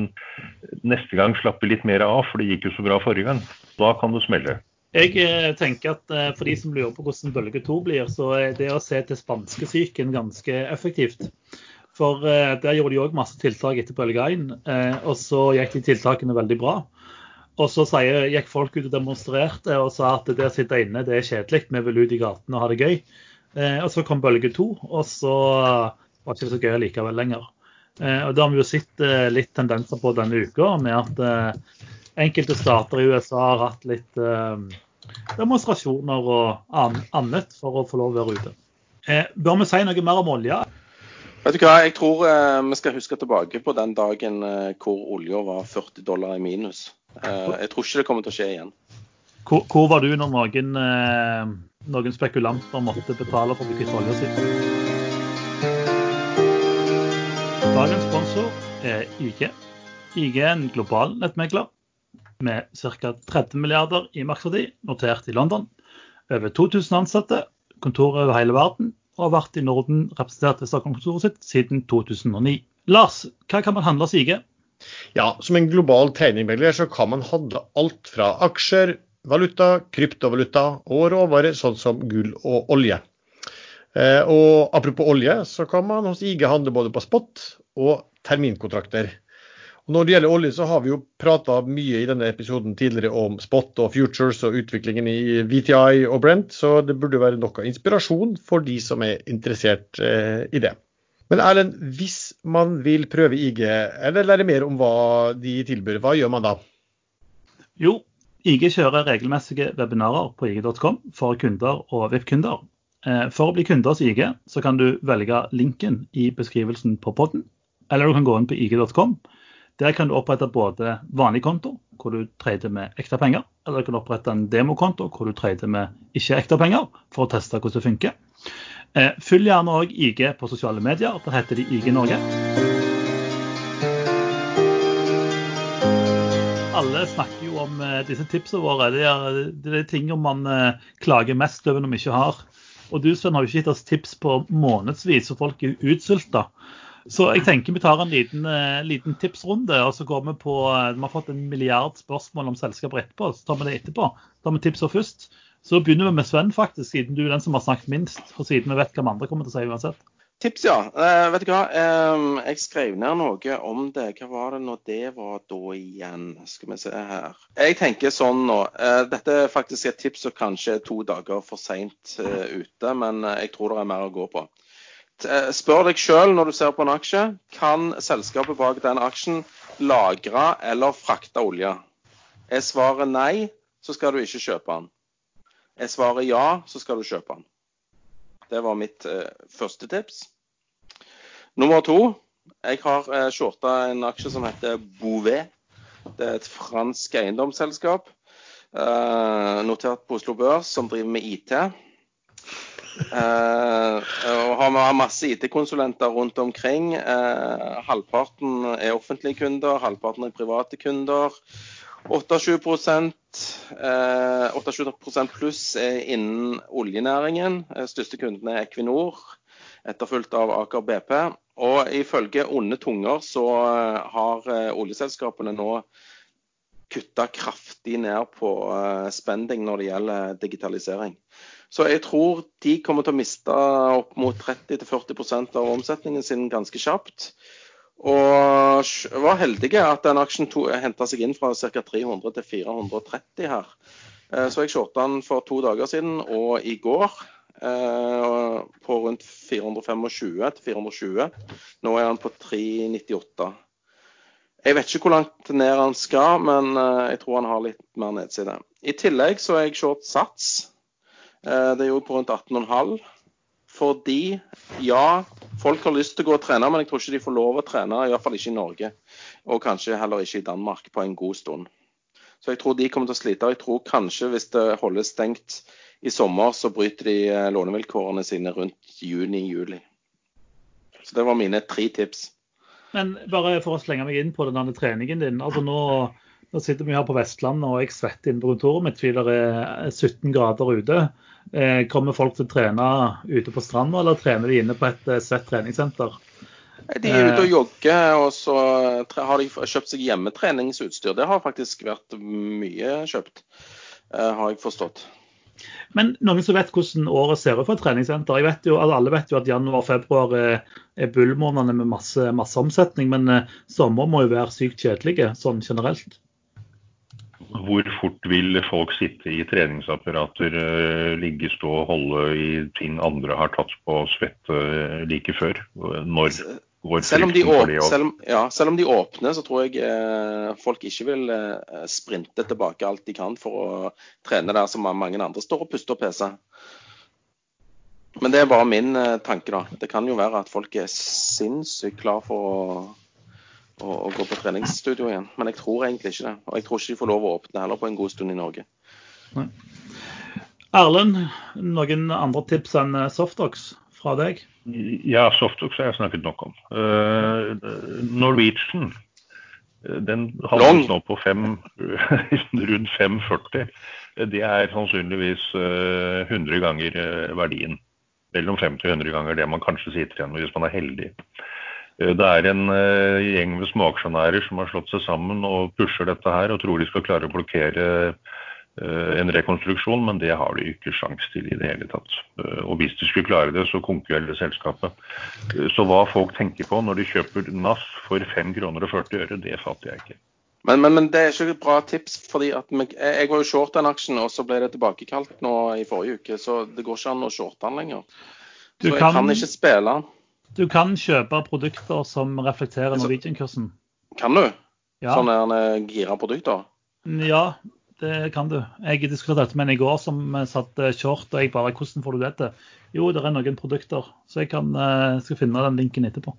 neste gang slapp vi litt mer av, for det gikk jo så bra forrige gang. Da kan det smelle. Jeg eh, tenker at For de som lurer på hvordan bølge to blir, så er det å se til spanskesyken ganske effektivt. For der gjorde de òg masse tiltak etter bølge én, og så gikk de tiltakene veldig bra. Og så sier, gikk folk ut og demonstrerte og sa at det å sitte inne det er kjedelig, vi vil ut i gatene og ha det gøy. Eh, og så kom bølge to, og så var det ikke så gøy likevel lenger. Eh, og Det har vi jo sett eh, litt tendenser på denne uka, med at eh, enkelte stater i USA har hatt litt eh, demonstrasjoner og annet for å få lov å være ute. Eh, bør vi si noe mer om olje? Vet du hva, jeg tror vi skal huske tilbake på den dagen hvor olja var 40 dollar i minus. Eh, jeg tror ikke det kommer til å skje igjen. Hvor, hvor var du når noen, eh, noen spekulanter måtte betale for å kvitte olja si? Dagens sponsor er IG. IG er en global nettmegler med ca. 30 milliarder i markedsverdi, notert i London. Over 2000 ansatte, kontorer over hele verden, og har vært i Norden representert ved Stockholm-kontoret sitt siden 2009. Lars, hva kan man handle hos IG? Ja, som en global tegningmegler så kan man handle alt fra aksjer, valuta, kryptovaluta og råvarer sånn som gull og olje. Eh, og apropos olje, så kan man hos IG handle både på spot og terminkontrakter. Og når det gjelder olje, så har vi jo prata mye i denne episoden tidligere om spot og futures og utviklingen i VTI og Brent, så det burde være nok av inspirasjon for de som er interessert eh, i det. Men Erlend, hvis man vil prøve IG, eller lære mer om hva de tilbyr, hva gjør man da? Jo, IG kjører regelmessige webinarer på ig.com for kunder og VIP-kunder. Eh, For å bli kunde hos IG, så kan du velge linken i beskrivelsen på podden. Eller du kan gå inn på ig.com. Der kan du opprette både vanlig konto, hvor du trader med ekte penger, eller du kan opprette en demokonto, hvor du trader med ikke ekte penger, for å teste hvordan det funker. Eh, Følg gjerne òg IG på sosiale medier. Der heter de IG Norge. Alle snakker jo om eh, disse tipsene våre. Det er, det er ting man eh, klager mest over når vi ikke har. Og du Sven, har jo ikke gitt oss tips på månedsvis, så folk er utsulta. Så jeg tenker vi tar en liten, liten tipsrunde, og så går vi på Vi har fått en milliard spørsmål om selskaper etterpå, så tar vi det etterpå. Så tar vi tipsene først. Så begynner vi med Sven, faktisk, siden du er den som har snakket minst. Og siden vi vet hva de andre kommer til å si uansett. Tips, ja. Eh, vet du hva? Eh, jeg skrev ned noe om det. Hva var det nå det var da igjen? Skal vi se her. Jeg tenker sånn nå. Eh, dette er faktisk et tips som kanskje er to dager for seint eh, ute, men eh, jeg tror det er mer å gå på. Eh, Spør deg sjøl når du ser på en aksje, kan selskapet bak den aksjen lagre eller frakte olje? Er svaret nei, så skal du ikke kjøpe den. Er svaret ja, så skal du kjøpe den. Det var mitt eh, første tips. Nummer to. Jeg har eh, shorta en aksje som heter Bouvet. Det er et fransk eiendomsselskap eh, notert på Oslo Børs som driver med IT. Eh, og har masse IT-konsulenter rundt omkring. Eh, halvparten er offentlige kunder, halvparten er private kunder. 28 eh, 28 pluss er innen oljenæringen. Eh, Største kundene er Equinor, etterfulgt av Aker BP. Og ifølge onde tunger så eh, har eh, oljeselskapene nå kutta kraftig ned på eh, spending når det gjelder digitalisering. Så jeg tror de kommer til å miste opp mot 30-40% av omsetningen sin ganske kjapt. Og var heldige at den aksjen henta seg inn fra ca. 300 til 430 her. Eh, Så jeg shorta den for to dager siden og i går eh, på rundt 425 til 420. Nå er han på 398. Jeg vet ikke hvor langt ned han skal, men eh, jeg tror han har litt mer nedside. I tillegg så er jeg short Sats. Det er jo på rundt 18,5. Fordi ja, folk har lyst til å gå og trene, men jeg tror ikke de får lov å trene. I hvert fall ikke i Norge. Og kanskje heller ikke i Danmark på en god stund. Så jeg tror de kommer til å slite. og Jeg tror kanskje hvis det holdes stengt i sommer, så bryter de eh, lånevilkårene sine rundt juni-juli. Så det var mine tre tips. Men bare for å slenge meg inn på den andre treningen din. altså nå, nå sitter vi her på Vestlandet og jeg svetter inne på kontoret mitt fordi det er 17 grader ute. Eh, kommer folk til å trene ute på stranda, eller trener de inne på et eh, svett treningssenter? De er ute og jogger, og så har de kjøpt seg hjemmetreningsutstyr. Det har faktisk vært mye kjøpt, eh, har jeg forstått. Men noen som vet hvordan året ser ut for et treningssenter? Jeg vet jo, Alle vet jo at januar og februar er, bullmånedene med masse, masse omsetning, men eh, sommer må jo være sykt kjedelige sånn generelt. Hvor fort vil folk sitte i treningsapparater, eh, ligge, stå og holde i ting andre har tatt på svette eh, like før? Når går Selv om, de åpner, selv, om, ja, selv om de åpner, så tror jeg eh, folk ikke vil eh, sprinte tilbake alt de kan for å trene der som mange andre står og puster og PC. Men det er bare min eh, tanke, da. Det kan jo være at folk er sinnssykt klar for å, å, å gå på treningsstudio igjen. Men jeg tror egentlig ikke det. Og jeg tror ikke de får lov å åpne heller på en god stund i Norge. Erlend, noen andre tips enn softdox Softox fra deg? Ja, Softox har jeg snakket nok om. Uh, Norwegian eh, den havnet nå på fem, <laughs> rundt 5,40. Det er sannsynligvis uh, 100 ganger verdien. Mellom 50 og 100 ganger det man kanskje sitter igjen med hvis man er heldig. Uh, det er en gjeng med småaksjonærer som har slått seg sammen og pusher dette her og tror de skal klare å blokkere Eh, en rekonstruksjon, men det har de ikke sjans til i det hele tatt. Eh, og hvis de skulle klare det, så konkurrerer det selskapet. Eh, så hva folk tenker på når de kjøper NAS for 5 kroner og 40 øre, det fatter jeg ikke. Men, men, men, det er ikke et bra tips. fordi Jeg var jo short den aksjen, og så ble det tilbakekalt nå i forrige uke. Så det går ikke an å shorte den lenger. Så jeg kan, kan ikke spille den. Du kan kjøpe produkter som reflekterer Norwegian-kursen. Kan du? Ja. Sånne gira produkter? Ja, det kan du. Jeg diskuterte dette med en i går som satt eh, short, og jeg bare Hvordan får du dette? Jo, det er noen produkter. Så jeg kan, eh, skal finne den linken etterpå.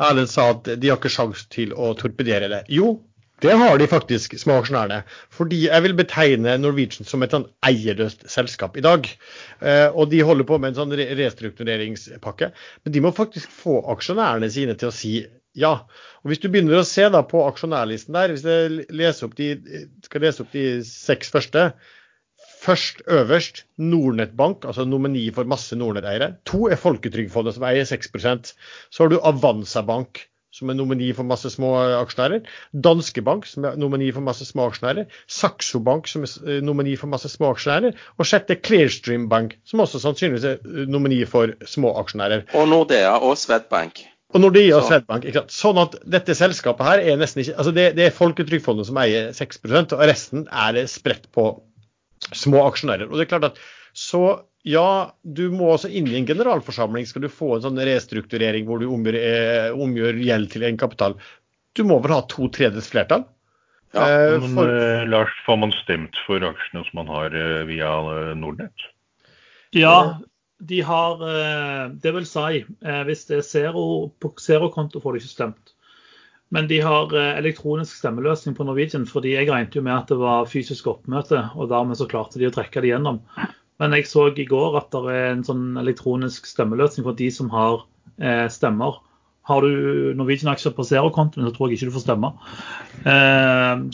Erlend sa at de har ikke sjanse til å torpedere det. Jo, det har de faktisk, små aksjonærene. Fordi jeg vil betegne Norwegian som et sånn eierløst selskap i dag. Eh, og de holder på med en sånn restruktureringspakke. Men de må faktisk få aksjonærene sine til å si ja. Og Hvis du begynner å se da på aksjonærlisten der, hvis jeg de, skal lese opp de seks første Først øverst Nordnettbank, altså nomini for masse Nordnett-eiere. To er Folketrygdfondet, som eier 6% Så har du Avanza Bank, som er nomini for masse små aksjonærer. Danske Bank, som er nomini for masse små aksjonærer. Saxo Bank, som er eh, nomini for masse små aksjonærer. Og sjette Clearstream Bank, som også sannsynligvis er eh, nomini for små aksjonærer. Og Nordea og Swedbank. Og Nordea og Swedbank. Sånn at dette selskapet her er nesten ikke altså Det, det er Folketrygdfondet som eier 6% og resten er spredt på små aksjonærer. Og det er klart at Så ja, du må også inn i en generalforsamling skal du få en sånn restrukturering hvor du omgjør, eh, omgjør gjeld til egenkapital. Du må vel ha to tredjedels flertall? Ja, eh, men for... Eh, Lars, får man stemt for aksjene som man har via Nordnett? Ja, de har eh, Det vil si, eh, hvis det er zero, på zerokonto får de ikke stemt. Men de har eh, elektronisk stemmeløsning på Norwegian, fordi jeg regnet jo med at det var fysisk oppmøte, og dermed så klarte de å trekke det gjennom. Men jeg så i går at det er en sånn elektronisk stemmeløsning for de som har stemmer. Har du Norwegian-aksjer på zerokontoen, så tror jeg ikke du får stemme.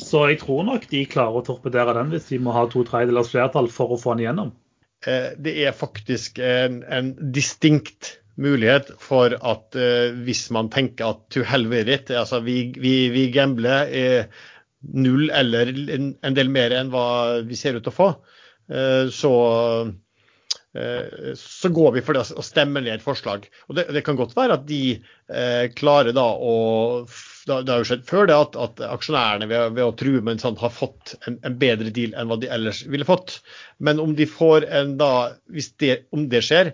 Så jeg tror nok de klarer å torpedere den hvis de må ha to tredjedelers flertall for å få den igjennom. Eh, det er faktisk en, en distinkt mulighet for at uh, hvis man tenker at to helvete altså vi, vi, vi gambler eh, null eller en, del mer enn hva vi ser ut til å få, så, uh, så går vi for det og stemmer ned et forslag. Og det, det, kan godt være at de klarer da å det har jo skjedd før det at, at aksjonærene ved, ved, å true med en sånn har fått en, en, bedre deal enn hva de ellers ville fått. Men om de får en da, hvis det, om det skjer,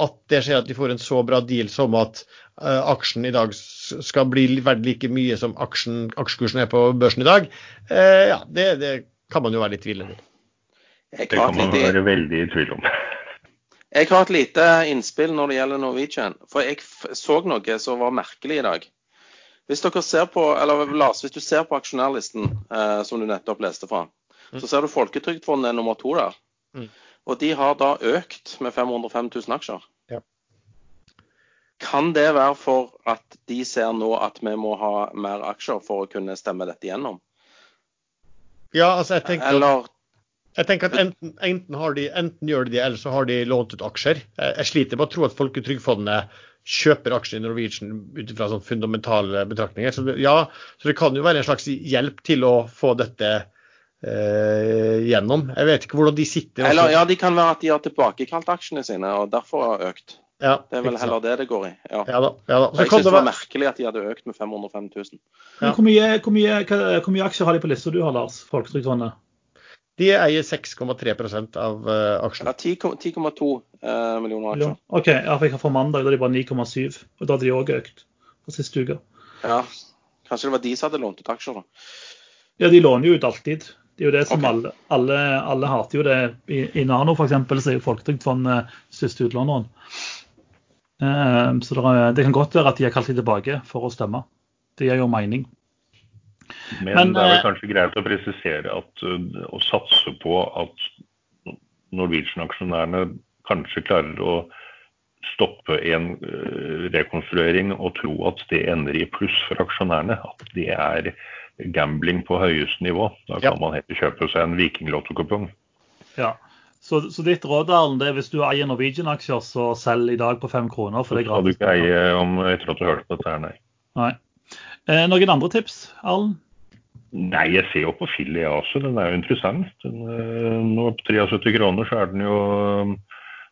at det skjer at de får en så bra deal som at uh, aksjen i dag skal bli verdt like mye som aksjen, aksjekursen er på børsen i dag, uh, ja, det, det, kan man jo være litt tvilende til. Det kan man være veldig i tvil om. <laughs> Jeg har et lite innspill når det gjelder Norwegian. For jeg så noe som var merkelig i dag. Hvis dere ser på, eller Lars, hvis du ser på aksjonærlisten eh, som du nettopp leste fra, mm. så ser du Folketrygdfondet nummer to der. Mm. Og de har da økt med 505 000 aksjer. Ja. Kan det være for at de ser nå at vi må ha mer aksjer for å kunne stemme dette gjennom? Ja, altså jeg tenker Eller, jeg tenker at enten, enten, de, enten, gjør de det, eller så har de lånt ut aksjer. Jeg, jeg sliter med å tro at Folketrygdfondet kjøper aksjer i Norwegian ut fra sånn fundamentale betraktninger. Så det, ja, så det kan jo være en slags hjelp til å få dette eh, gjennom. Jeg vet ikke hvordan de sitter. Også. Eller ja, de kan være at de har tilbakekalt aksjene sine og derfor har økt. Ja, det er vel heller det det går i. Ja. Ja, da, ja da. Så jeg syns det var merkelig at de hadde økt med 505 000. Hvor mye, hvor, mye, hvor, mye, aksjer har de på lista du har, Lars? Folketrygdfondet? De eier 6,3% av uh, aksjene. Ja, 10,2 uh, millioner aksjer. OK, ja, for jeg har for mandag da er de bare 9,7. Og da hadde de òg økt på siste uke. Ja, kanskje det var de som hadde lånt ut aksjer, da. Ja, de låner jo ut alltid. Det er jo det som okay. alle, alle, alle hater jo det. I, i Nano f.eks. så er jo Folketrygdfondet største utlåneren. Uh, så det, er, det kan godt være at de har kalt dem tilbake for å stemme. Det gir jo mening. Men, Men, det er vel eh, kanskje greit å presisere at uh, å satse på at Norwegian-aksjonærene kanskje klarer å stoppe en uh, rekonstruering og tro at det ender i pluss for aksjonærene, at det er gambling på høyeste nivå. Da Ja. kan man heller kjøpe seg en vikinglotto-kupong. Ja. Så, så ditt råd Arlen, det er hvis du eier Norwegian-aksjer, så selg i dag på fem kroner. for Det er det er skal du ikke eie om etter at du har hørt på dette her, nei. Nei. Eh, noen andre tips, Arlen? Nei, jeg ser jo på Filly, jeg også. Den er jo interessant. Den, øh, nå på 73 kroner så er den jo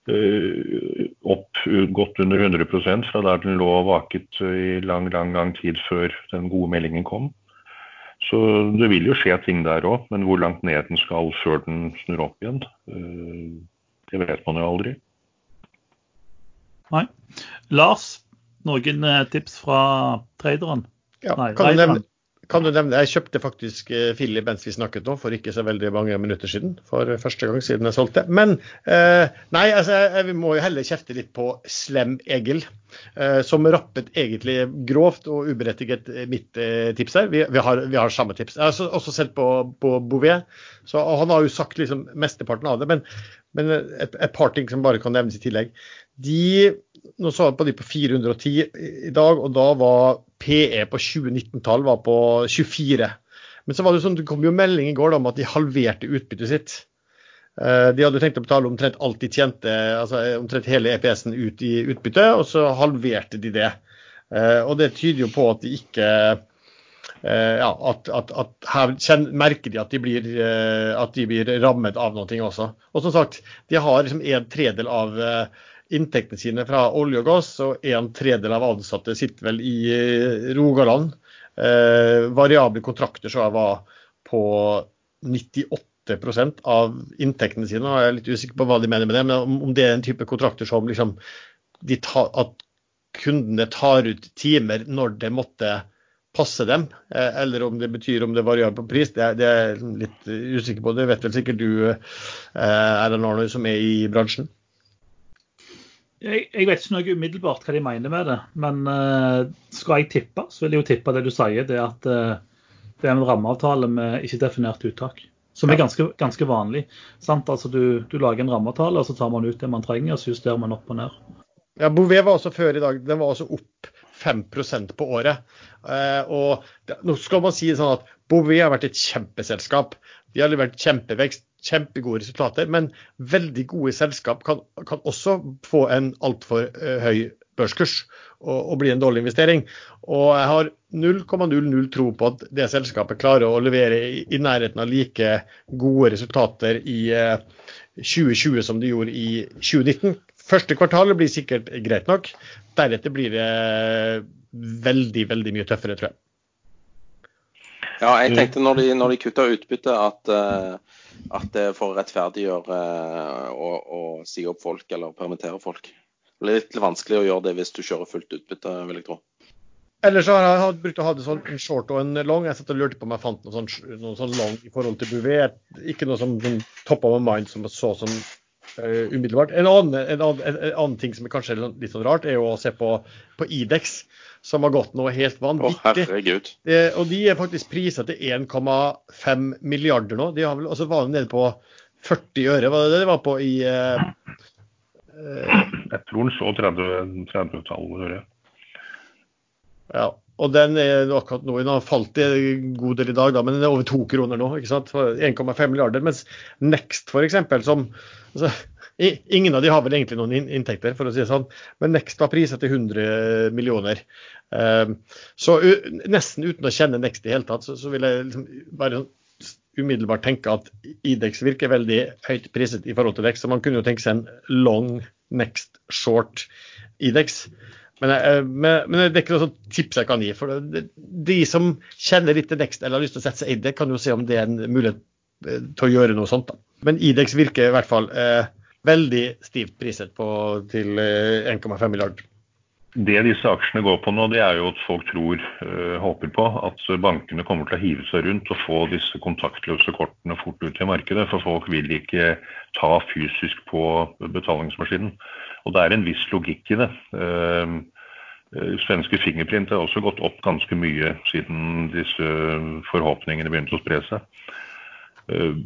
øh, opp godt under 100% fra der den lå og vaket i lang, lang, lang tid før den gode meldingen kom. Så det vil jo skje ting der òg, men hvor langt ned den skal før den snur opp igjen, det vet man jo aldri. Nei. Lars, noen eh, tips fra traderen? Ja, Nei, kan, du nevne, kan du nevne Jeg kjøpte faktisk Philip Philly mens vi snakket nå, for ikke så veldig mange minutter siden. For første gang siden jeg solgte. Men eh, nei, altså, jeg, vi må jo heller kjefte litt på Slem Egil, eh, som rappet egentlig grovt og uberettiget eh, mitt eh, tips her. Vi, vi, har, vi har samme tips. Jeg har også, sett på, på Bouvet, så han har jo sagt liksom mesteparten av det. Men, men et, et par ting som bare kan nevnes i tillegg. De, nå så jeg på de på 410 i- dag, og da var PE på 2019-tall var på 24. Men så var det sånn, det kom jo melding i går da, om at de halverte utbyttet sitt. Eh, De hadde tenkt å betale omtrent alt de tjente, altså eh, omtrent hele EPS-en ut i utbytte, og så halverte de det. Eh, Og det tyder jo på at de ikke ja, at, at, at her merker de at de, blir, at de blir rammet av noe også. Og som sagt, de har liksom en tredel av inntektene sine fra olje og gass, og en tredel av ansatte sitter vel i eh, Rogaland. Eh, variable kontrakter så jeg var på 98% av inntektene sine. og Jeg er litt usikker på hva de mener med det, men om, det er en type kontrakter som liksom tar, at kundene tar ut timer når det måtte passe dem, eh, eller om det betyr om det varierer på pris, det, er- det er litt usikker på. Det vet vel sikkert du, eh, Erlend Arnold, som er i bransjen. Jeg, jeg vet ikke noe umiddelbart hva de mener med det, men uh, skal jeg tippe, så vil jeg jo tippe det du sier, det at uh, det er en rammeavtale med ikke-definert uttak. Som er ganske, ganske vanlig. Sant? Altså du, du lager en rammeavtale, og så tar man ut det man trenger, og så justerer man opp og ned. Ja, Bouvet var også før i dag. Den var også opp 5% på året. Uh, og det, nå skal man si sånn at Bouvet har vært et kjempeselskap. De har levert kjempevekst, kjempegode resultater. Men veldig gode selskap kan, kan også få en altfor uh, høy børskurs og, og bli en dårlig investering. Og jeg har 0,00 tro på at det selskapet klarer å levere i, i nærheten av like gode resultater i uh, 2020 som de gjorde i 2019. Første kvartal blir sikkert greit nok. Deretter blir det veldig, veldig mye tøffere, tror jeg. Ja, jeg tenkte når de, når de kutta utbytte at, eh, at det å rettferdiggjøre eh, å, si opp folk eller permittere folk. Det blir litt vanskelig å gjøre det hvis du kjører fullt utbytte, vil jeg tro. Ellers så har jeg brukt å ha det sånn en short og en long. Jeg satt og lurte på om jeg fant noe sånn, noe sånn long i forhold til Bouvet. Ikke noe som sånn top of mind som så som uh, umiddelbart. En annen, en, annen, en, en annen ting som er kanskje litt sånn rart, er jo å se på, på Idex, som har gått noe helt vanvittig. Oh, Eh, og de er faktisk priset til 1,5 milliarder nå. De har vel, altså var de nede på 40 øre, var det det de var på i eh, eh, Jeg tror den så 30 30-tallet. hører jeg. Ja. Og den er akkurat nå, den har falt i en god del i dag, da, men den er over to kroner nå. ikke sant? 1,5 milliarder. Mens Next f.eks., som altså, Ingen av de har vel egentlig noen inntekter, for å si det sånn, men Next var priset til 100 millioner. Eh, så nesten uten å kjenne Next i hele tatt, så, vil jeg liksom bare umiddelbart tenke at Idex virker veldig høyt priset i forhold til Next. Så man kunne jo tenke seg en long Next short Idex. Men, men, men det er ikke noe sånt tips jeg kan gi. for det, De som kjenner litt til Next eller har lyst til å sette seg inn i det, kan jo se om det er en mulighet eh, til å gjøre noe sånt. da. Men Idex virker i hvert fall eh, veldig stivt priset på, til eh, 1,5 milliarder. det disse aksjene går på nå, det er jo at folk tror, øh, håper på, at bankene kommer til å hive seg rundt og få disse kontaktløse kortene fort ut i markedet. For folk vil ikke ta fysisk på betalingsmaskinen. Og det er en viss logikk i det. Uh, svenske Fingerprint har også gått opp ganske mye siden disse forhåpningene begynte å spre seg. Uh,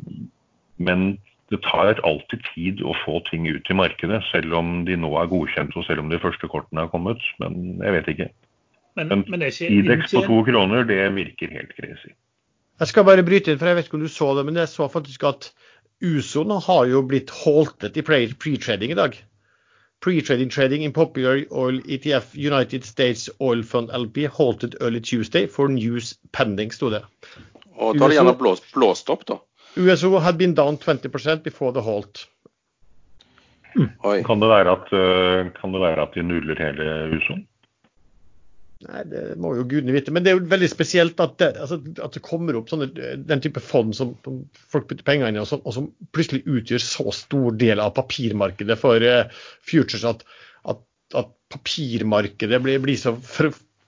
men det tar alltid tid å få ting ut i markedet, selv om de nå er godkjent og selv om de første kortene er kommet. Men jeg vet ikke. Men, men, men Idex på to kroner, det virker helt crazy. Jeg skal bare bryte inn, for jeg vet ikke om du så det, men jeg så faktisk at USO nå har jo blitt haltet i pre-trading i dag. Pre-trading trading in popular oil ETF United States Oil Fund LP halted early Tuesday for news pending, sto det. Og da har de gjerne blåst, blåst opp, da? USO had been down 20% before the halt. Mm. Kan, det være at, eh, kan det være at de nuller hele USO? Nei, det må jo gudene vite. Men det er jo veldig spesielt at det, altså, at det kommer opp sånne, den type fond som, folk putter penger inn i, og som, og som, plutselig utgjør så stor del av papirmarkedet for uh, futures at, at, at papirmarkedet blir, blir så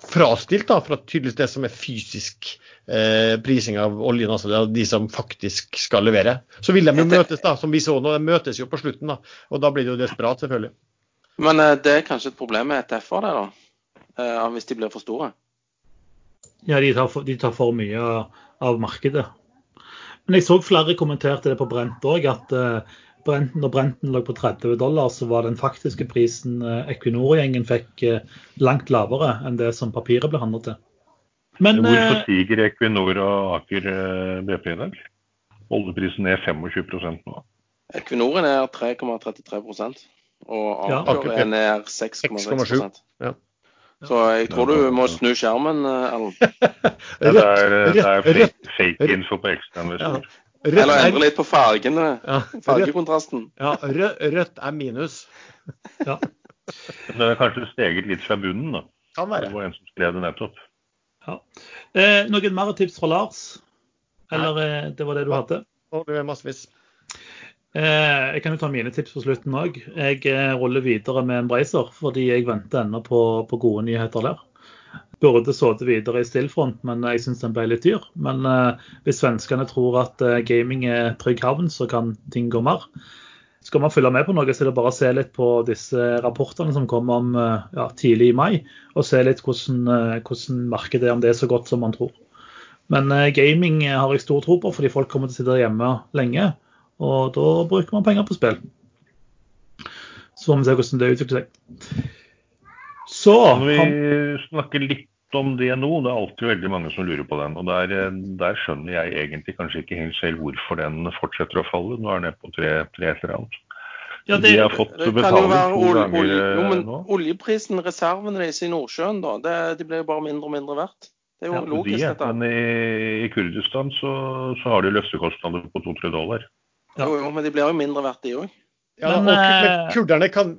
frastilt da, fra tydeligvis det som er fysisk eh, prising av oljen, altså det er de som faktisk skal levere. Så vil de jo møtes, da, som vi så nå. De møtes jo på slutten, da, og da blir det jo desperat, selvfølgelig. Men eh, det er kanskje et problem med ETF-er, det da? Eh, hvis de blir for store? Ja, de tar for, de tar for mye av markedet. Men jeg så flere kommenterte det på Brent òg, at uh, Brenten, når Brenten lå på 30 dollar, så var den faktiske prisen eh, Equinor-gjengen fikk eh, langt lavere enn det som papiret ble handlet til. Men, Hvorfor eh, stiger Equinor og Aker BP i dag? Oljeprisen er 25% nå. Equinor er ned 3,33 og Aker ja, er ned 6,6 ja. Så jeg tror du må snu skjermen, Erlend. <laughs> det er, det er fake, fake info på ekstrainvestor. Rødt Eller endre litt på fargene. Ja, fargekontrasten. Ja, rødt er minus. <laughs> Ja. Det er kanskje steget litt fra bunnen, da. Kan være. Det var en som skrev det nettopp. Ja. Eh, noen mer tips fra Lars? Eller eh, det var det du hadde? det er massevis. Eh, jeg kan jo ta mine tips på slutten òg. Jeg eh, ruller videre med en Bracer fordi jeg venter ennå på, på gode nyheter der burde sittet videre i stillfront, men jeg syns den ble litt dyr. Men uh, hvis svenskene tror at uh, gaming er trygg havn, så kan ting gå mer. Skal man følge med på noe, så er det bare å se litt på disse rapportene som kom om uh, ja, tidlig i mai, og se litt hvordan, hvordan, markedet er, om det er så godt som man tror. Men gaming har jeg stor tro på, fordi folk kommer til å sitte hjemme lenge. Og da bruker man penger på spill. Så får vi se hvordan det utvikler seg. Så Kan vi snakke litt om det nå. Det er alltid veldig mange som lurer på den. og Der, der skjønner jeg egentlig kanskje ikke helt selv hvorfor den fortsetter å falle. Nå er den nede på tre, tre et eller annet. Ja, det, de har fått betaling to ganger olje, jo, men nå. Oljeprisen, reservene deres i Nordsjøen, da, det, de blir jo bare mindre og mindre verdt. Det er jo ja, logisk, de, dette. Men i, i Kurdistan så, så, har de løstekostnader på to-tre dollar. Ja. Jo, jo, men de blir jo mindre verdt, de òg. Ja, men, og, men eh, kurderne kan,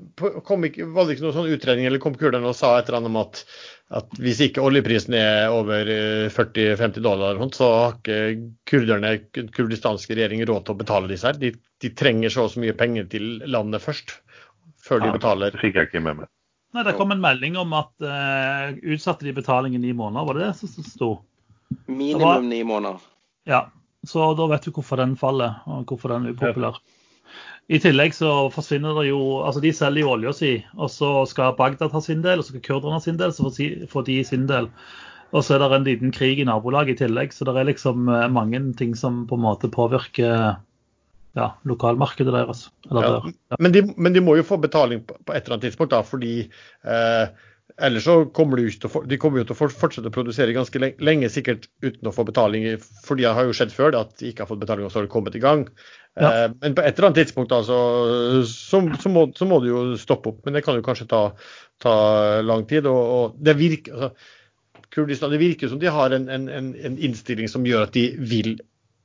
kom ikke, Var det ikke noen sånn utredning eller kom kurderne og sa et eller annet om at, at hvis ikke oljeprisen er over 40-50 eh, dollar, så har ikke kurderne, kurdistanske regjeringer råd til å betale disse her. De, de trenger så og så mye penger til landet først, før de ja, betaler. Det fikk jeg ikke med meg. Nei, Det kom en melding om at uh, utsatte de betalingen ni måneder, var det det som sto? Minimum ni måneder. Ja, så da vet du hvorfor den faller, og hvorfor den er upopulær. I tillegg så forsvinner det jo Altså, de selger jo olja si, og så skal Bagdad ha sin del, og så skal kurderne ha sin del, så får de sin del. Og så er det en liten krig i nabolaget i tillegg, så det er liksom eh, mange ting som på en måte påvirker ja, lokalmarkedet deres. Ja. Men, de, men, de, må jo få betaling på, på et eller annet tidspunkt, da, fordi eh, Ellers så kommer de, ut for, de kommer jo til å fortsette å produsere ganske lenge, sikkert uten å få betaling. For det har jo skjedd før at de ikke har fått betaling, og så har de kommet i gang. Ja. Eh, men på et eller annet tidspunkt da, så, så, så, må, så, må, det jo stoppe opp. Men det kan jo kanskje ta, ta lang tid. Og, og det, virker, altså, Kurdistan, det virker som de har en, en, en, innstilling som gjør at de vil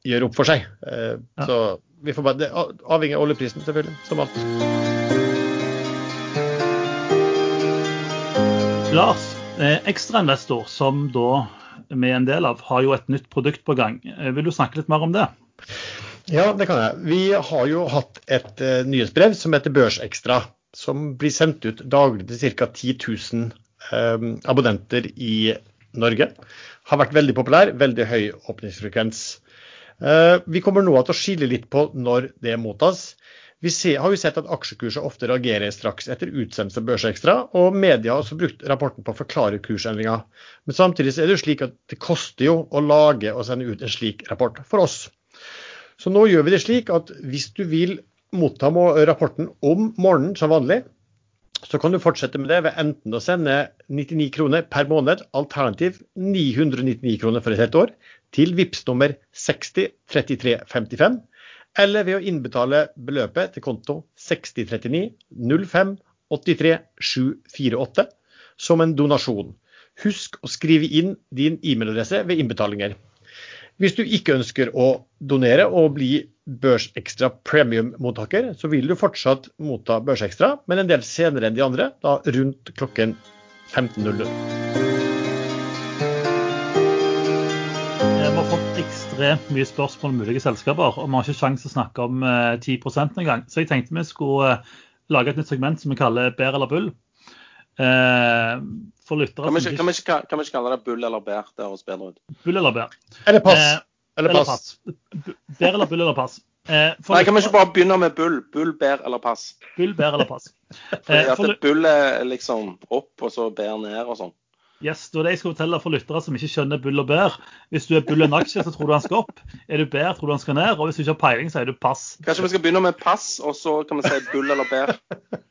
gjøre opp for seg. Eh, ja. Så vi får bare, det avhenger av oljeprisen, selvfølgelig. Som alt. Lars, eh, ekstrainvestor, som da vi er en del av, har jo et nytt produkt på gang. Eh, vil du snakke litt mer om det? Ja, det kan jeg. Vi har jo hatt et uh, nyhetsbrev som heter Børsekstra. Som blir sendt ut daglig til ca. 10 000 eh, abonnenter i Norge. Har vært veldig populær, veldig høy åpningsfrekvens. Uh, vi kommer nå til å skille litt på når det mottas. Vi ser, har jo sett at aksjekurser ofte reagerer straks etter utsendelse av Børsekstra, og media har også brukt rapporten på å forklare kursendringer. Men samtidig er det jo slik at det koster jo å lage og sende ut en slik rapport for oss. Så nå gjør vi det slik at hvis du vil motta rapporten om morgenen som vanlig, så kan du fortsette med det ved enten å sende 99 kroner per måned, alternativ 999 kroner for et helt år, til VIPS nummer 603355 eller ved å innbetale beløpet til konto 6039 05 83 748 som en donasjon. Husk å skrive inn din e-mailadresse ved innbetalinger. Hvis du ikke ønsker å donere og bli Børsekstra premium-mottaker, så vil du fortsatt motta Børsekstra, men en del senere enn de andre, da rundt klokken 15.00. ekstremt mye spørsmål om ulike selskaper, og vi har ikke sjanse å snakke om eh, 10% engang. Så jeg tenkte vi skulle eh, lage et nytt segment som vi kaller Bær eller bull. Eh, for lyttere kan vi, ikke, kan, vi ikke, kan vi ikke kalle det bull eller bær? Det høres bedre ut. Bull eller bær. Eller pass. Eh, eller pass. Eller pass. Bær eller bull eller pass. Eh, Nei, Kan vi ikke bare begynne med bull? Bull, bær eller pass? Bull, bær eller pass. <laughs> Fordi at for, bull er liksom opp, og så bær ned og sånn. Yes, det var det jeg skulle fortelle for lyttere som ikke skjønner bull og bær. Hvis du er bull en aksje, så tror du han skal opp. Er du bær, tror du han skal ned. Og hvis du ikke har peiling, så er du pass. Kanskje vi skal begynne med pass, og så kan vi si bull eller bær. <laughs>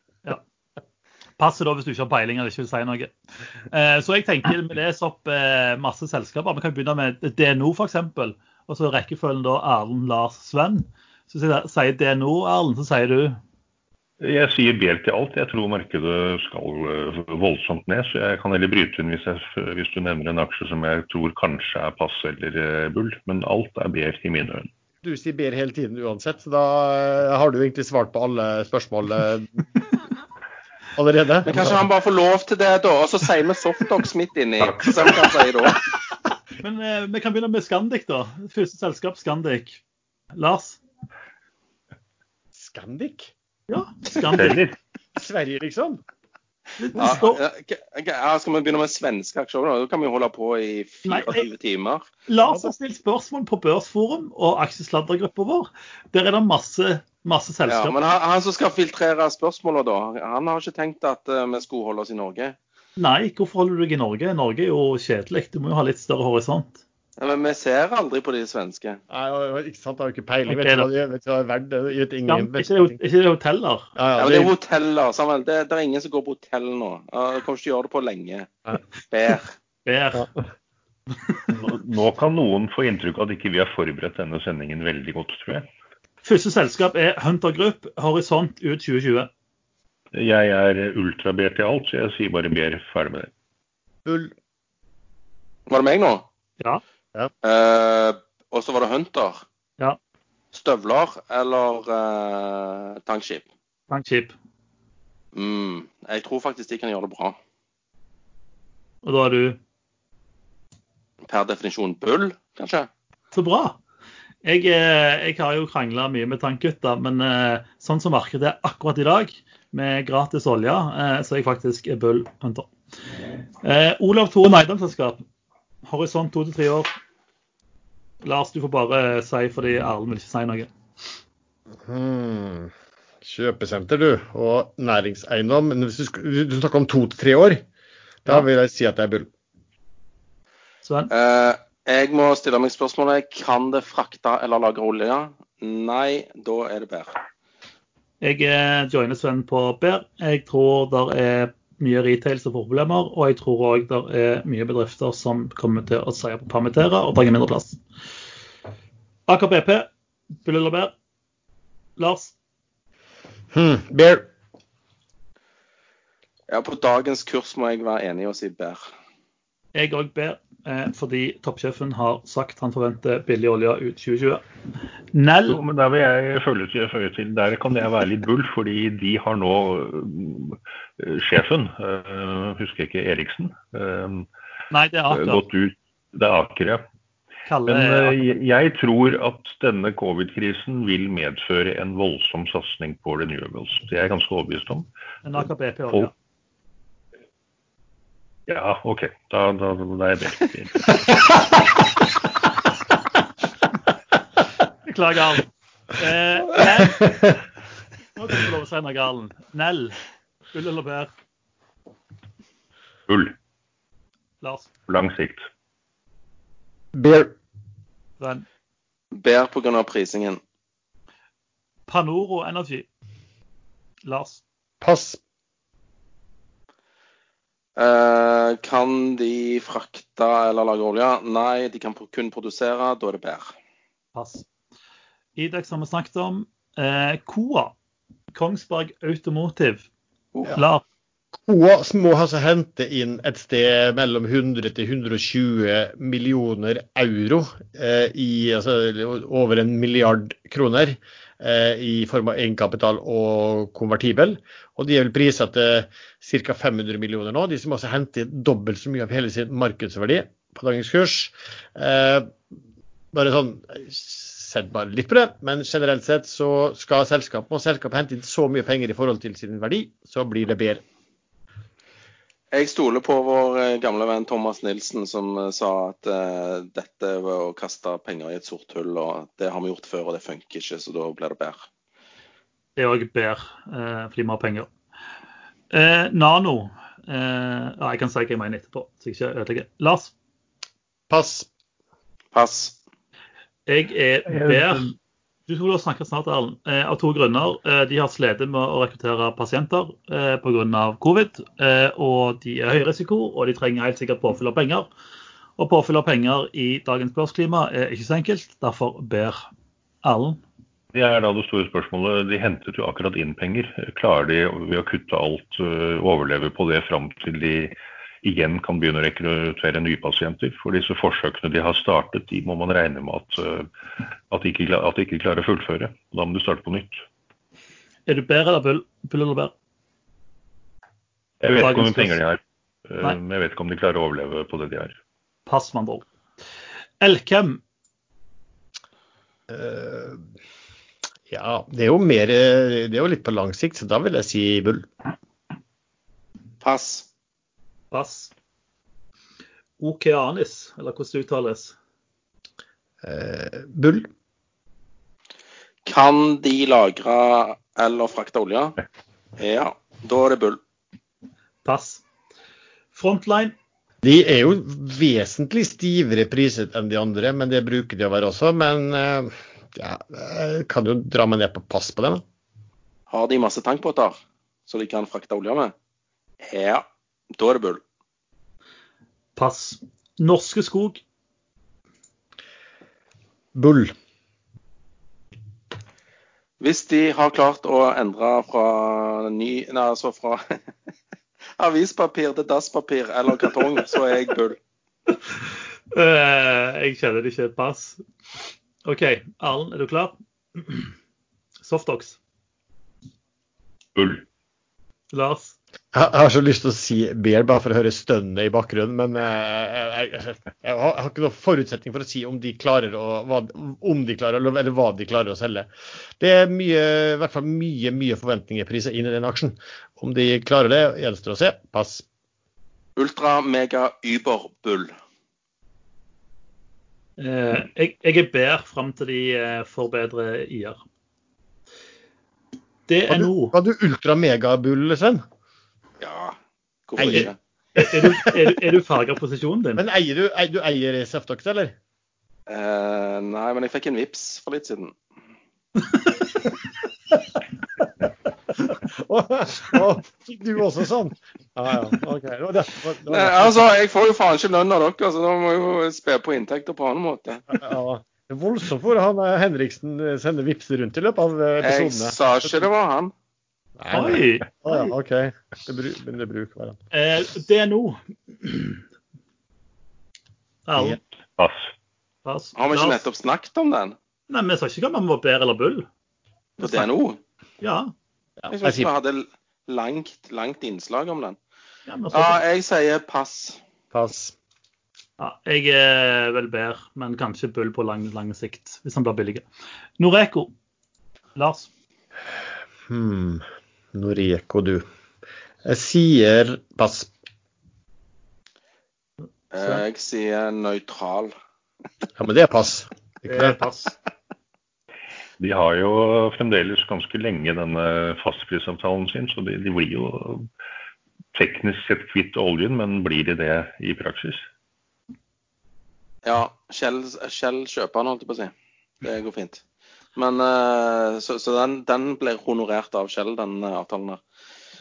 Ja. Pass er da hvis du ikke har peiling eller ikke vil si noe. Eh, så jeg tenker vi leser opp eh, masse selskaper. Vi kan begynne med DNO f.eks. Og så rekkefølgen da Erlend, Lars, Sven. Så sier DNO, Erlend, så sier du jeg sier bjell til alt. Jeg tror markedet skal eh, voldsomt ned. Så jeg kan heller bryte inn hvis, jeg, hvis, du nevner en aksje som jeg tror kanskje er pass eller bull. Men alt er bjell i mine øyne. Du sier ber hele tiden uansett, så da har du egentlig svart på alle spørsmål allerede. Men kanskje han bare får lov til det, da. Og så sier vi Softox midt inni. Så vi kan si da. <laughs> Men eh, vi kan begynne med Scandic, da. Første selskap, Scandic. Lars? Scandic? Ja, Scandic. Sverige, liksom. Ja, ja, skal vi begynne med svenske aksjer? Da kan vi holde på i 24 timer. Lars har stilt spørsmål på Børsforum og aksjesladdergruppa vår. Der er det masse, masse selskap. Ja, men han, han, som skal filtrere spørsmålene, da, han har ikke tenkt at uh, vi skulle holde oss i Norge? Nei, hvorfor holder du deg i Norge? Norge er jo kjedelig. Du må jo ha litt større horisont. Ja, men vi ser aldri på de svenske. Nei, ikke sant, jeg har ikke peiling. Okay, vet du vet hva er verdt? Vet ingen, ja, ikke, det, ikke det hoteller? Ja, ja, det, er hoteller. Samuel. Det, det, er ingen som går på hotell nå. Jeg kommer ikke til å gjøre det på lenge. Bær. Ber. Nå, nå kan noen få inntrykk av at ikke vi har forberedt denne sendingen veldig godt, tror jeg. Første selskap er Hunter Group, horisont ut 2020. Jeg er ultrabær i alt, så jeg sier bare ber. Ferdig med det. Bull. Var det meg nå? Ja. Ja. Eh, og så var det Hunter. Ja. Støvler eller eh, tankskip? Tankskip. Mm, jeg tror faktisk de kan gjøre det bra. Og da er du Per definisjon bull, kanskje? Så bra. Jeg, eh, jeg har jo krangla mye med tankgutta, men sånn som markedet er akkurat i dag, med gratis olje, så er jeg faktisk bull hunter. Olav Tore eiendomsselskap horisont to til tre år. Lars, du får bare si fordi Erlend vil ikke si noe. Hmm. Kjøpesenter, du, og næringseiendom. Men hvis du, du snakker om to til tre år, da vil jeg si at det er bull. Sven? Uh, jeg må stille meg spørsmålet kan det frakte eller lagre olje. Nei, da er det bær. Jeg joiner Sven på bær. Jeg tror det er mye retail som får problemer, og jeg tror òg det er mye bedrifter som kommer til å si på permittere og trenger mindre plass. Aker BP, Bull eller Bær? Lars? Hmm, bear. Ja, på dagens kurs må jeg være enig og si bær. Jeg òg ber, eh, fordi toppsjefen har sagt han forventer billig olje ut 2020. Nell jo, men Der vil jeg følge til. Der kan jeg være litt bull, fordi de har nå uh, sjefen, uh, husker jeg ikke Eriksen, Nei, det er Aker. Gått ut, det er Aker, ja. Men jeg tror at denne covid-krisen vil medføre en voldsom satsing på renewables. Det er jeg ganske overbevist om. Men Aker BP også, ja. Ja, OK. Da, da, da er jeg bedre. <laughs> Beklager. Eh, Nell. Nå kan du få lov å si noe, Arlen. Nell. Ull eller bær? Ull. Lars? Lang sikt. Bear. Sven? Bær pga. prisingen. Panoro Energy? Lars? Pass. Eh, kan de frakte eller lage olje? Nei, de kan kun produsere. Da er det bær. Pass. Idex har vi snakket om. Eh, Koa. Kongsberg Automotive. Oh. Lars? OA må altså hente inn et sted mellom 100 til 120 millioner euro eh, i altså, over en milliard kroner eh, i form av egenkapital og konvertibel. Og de er vel priset til ca. 500 millioner nå. De som også henter dobbelt så mye av hele sin markedsverdi på dagens kurs. Eh, bare sånn Sett bare litt på det, men generelt sett så skal selskapet, må selskapet hente inn så mye penger i forhold til sin verdi, så blir det bedre. Jeg stoler på vår eh, gamle venn Thomas Nilsen, som eh, sa at uh, dette var å kaste penger i et sort hull. og Det har vi gjort før, og det funker ikke, så da blir det bedre. Det er òg bedre, uh, fordi vi har penger. Uh, Nano. Eh, ja, jeg kan si hva jeg mener etterpå, så jeg ikke ødelegger. Lars? Pass. Pass. Jeg er bær. Du skulle ha snakket snart, Erlend. Eh, av to grunner. Eh, de har slitt med å rekruttere pasienter eh, pga. covid. Og de er høy risiko, og de trenger helt sikkert påfyll av penger. Og påfyll av penger i dagens børsklima er ikke så enkelt. Derfor ber Erlend. Det er da det store spørsmålet. De hentet jo akkurat inn penger. Klarer de ved å kutte alt overleve på det fram til de igjen kan begynne å rekruttere nye pasienter? For disse forsøkene de har startet, de må man regne med at, øh, at, de, ikke, at de ikke klarer å fullføre. Da må du starte på nytt. Er du bedre eller bull? Bull eller bær? Jeg vet ikke hvor mye penger de har, øh, Nei. jeg vet ikke om de klarer å overleve på det de har. Pass, med andre ord. Elkem. Uh, ja, det er jo mer eh, Det er jo litt på lang sikt, så da vil jeg si bull. Pass. Pass. Okeanis, eller hvordan det uttales. Eh, bull. Kan de lagre eller frakte olje? Ja, da er det bull. Pass. Frontline. De er jo vesentlig stivere priset enn de andre, men det bruker de å være også. Men eh, ja, kan jo dra meg ned på pass på dem. Har de masse tankbåter så de kan frakte olje med? Ja, da er det bull. Pass. Norske Skog. Bull. Hvis de har klart å endre fra ny Nei, altså fra <laughs> avispapir til dasspapir eller kartong, så er jeg bull. Eh, jeg kjenner det ikke et pass. OK, Arlen, er du klar? <clears throat> Softox. Bull. Lars. Jeg har så lyst til å si bear bare for å høre stønnet i bakgrunnen, men eh, jeg, jeg, jeg, har, ikke noen forutsetning for å si om de klarer å, hva, om de klarer, eller hva de klarer å selge. Det er mye, i hvert fall mye, mye forventninger priset inn i den aksjen. Om de klarer det, gjenstår å se. Pass. Ultra, mega, über, bull. Eh, jeg, jeg er bedre fram til de eh, forbedrer IR. Det er nå. var du ultra-megabull, Sven? Ja, hvorfor Eier. ikke? Er du, er, du- er du farga posisjonen din? Men eier du, eier, du eier Saftox, eller? Eh, nei, men jeg fikk en vips for litt siden. <laughs> og, Fikk du også sånn? Ja, ja. OK. Det var derfor, det var Nei, altså, jeg får jo faen ikke lønn av dere, så da må jeg jo spe på inntekter på annen måte. Ja, det er voldsomt hvor han eh, Henriksen eh, sender vipser rundt i løpet av episodene. Jeg sa ikke det var han. Oi! Å ja, OK. Det, begynner å bruke hverandre. Eh, det er nå. Erlend. Pass. Pass. Har vi ikke nettopp snakket om den? Nei, vi sa ikke om vi var bær eller bull. På DNO? Ja. Ja, Jeg syns vi hadde langt, langt innslag om den. ja, Ja, jeg sier pass. pass. ja jeg er vel bær, men kanskje bull på lang, lang sikt, hvis han blir billig. Noreco. Lars. Hmm. Noreco, du. Jeg sier pass. Eh, Jeg sier nøytral. Ja, men det er pass. Ikke Det er pass. <laughs> De har jo fremdeles ganske lenge denne fastprisavtalen sin, så de, de blir jo teknisk sett kvitt oljen, men blir de det i praksis? Ja, Kjell, kjell kjøper den, holdt jeg på å si. Det går fint. Men eh, Så, så den, den blir honorert av Shell, den eh, avtalen der.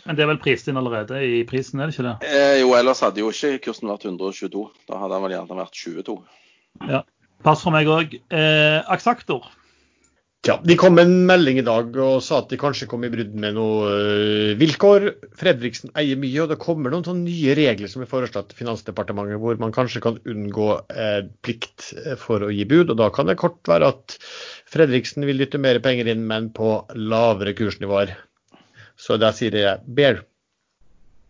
Men det er vel prist inn allerede i prisen, er det ikke det? Eh, jo, ellers hadde jo ikke kursen vært 122. Da hadde den vel gjerne vært 22. Ja. Pass for meg òg. Eh, Aksaktor. Ja, De kom med en melding i dag og sa at de kanskje kom i brudd med noe øh, vilkår. Fredriksen eier mye, og det kommer noen sånne nye regler som er foreslått Finansdepartementet, hvor man kanskje kan unngå eh, plikt eh, for å gi bud. og Da kan det kort være at Fredriksen vil dytte mer penger inn, men på lavere kursnivåer. Så der sier jeg bear.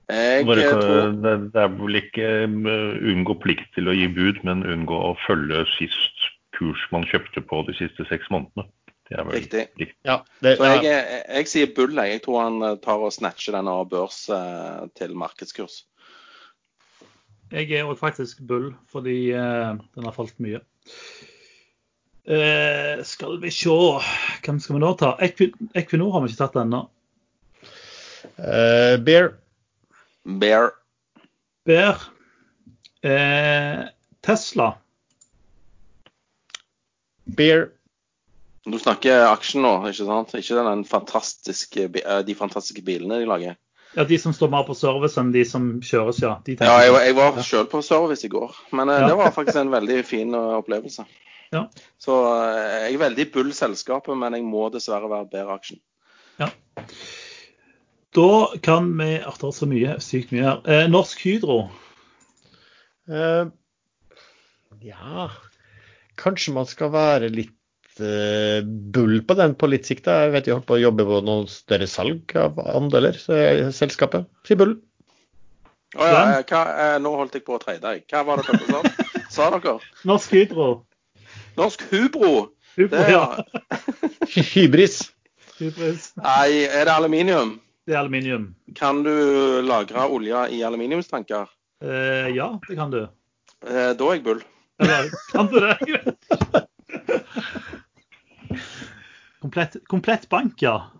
Jeg Bare, eh, tror det, det er vel ikke eh, unngå plikt til å gi bud, men unngå å følge sist kurs man kjøpte på de siste seks månedene. Det er vel Riktig. Ja, det, Så jeg, jeg, jeg sier bull. Jeg. tror han eh, tar og snatcher den av børs eh, til markedskurs. Jeg er òg faktisk bull, fordi eh, den har falt mye. Eh, skal vi se Hvem skal vi nå ta? Equinor har vi ikke tatt ennå. eh, bear. Bear. Bear. Eh, Tesla. Bear. Du snakker aksjen nå, ikke sant? Ikke den fantastiske, eh, de fantastiske bilene de lager. Ja, De som står mer på service enn de som kjøres, ja. De Ja, jeg, jeg. var- jeg var sjøl på service i går, men eh, Ja. det var faktisk en veldig fin eh, opplevelse. Ja. Så jeg er veldig bull selskapet, men jeg må dessverre være bedre aksjen. Da kan vi At er så mye, sykt mye her. Eh, Norsk Hydro. Eh, ja Kanskje man skal være litt eh, bull på den på litt sikt. Jeg vet jeg holdt på å jobbe på noen større salg av andeler, så jeg, selskapet. Si bull. Å ja, eh, hva, eh, nå holdt jeg på å tre deg. Hva var det dere sa? <laughs> Sa dere? Norsk Hydro. Norsk Hubro. Hubro Det, ja. ja. <laughs> Hybris. Hybris. Nei, er det aluminium? Det er aluminium. Kan du lagre olje i aluminiumstanker? Eh, ja, det kan du. Eh, da er jeg bull. Eller kan du det? <laughs> Jeg vet ikke. Komplett, komplett bank, ja.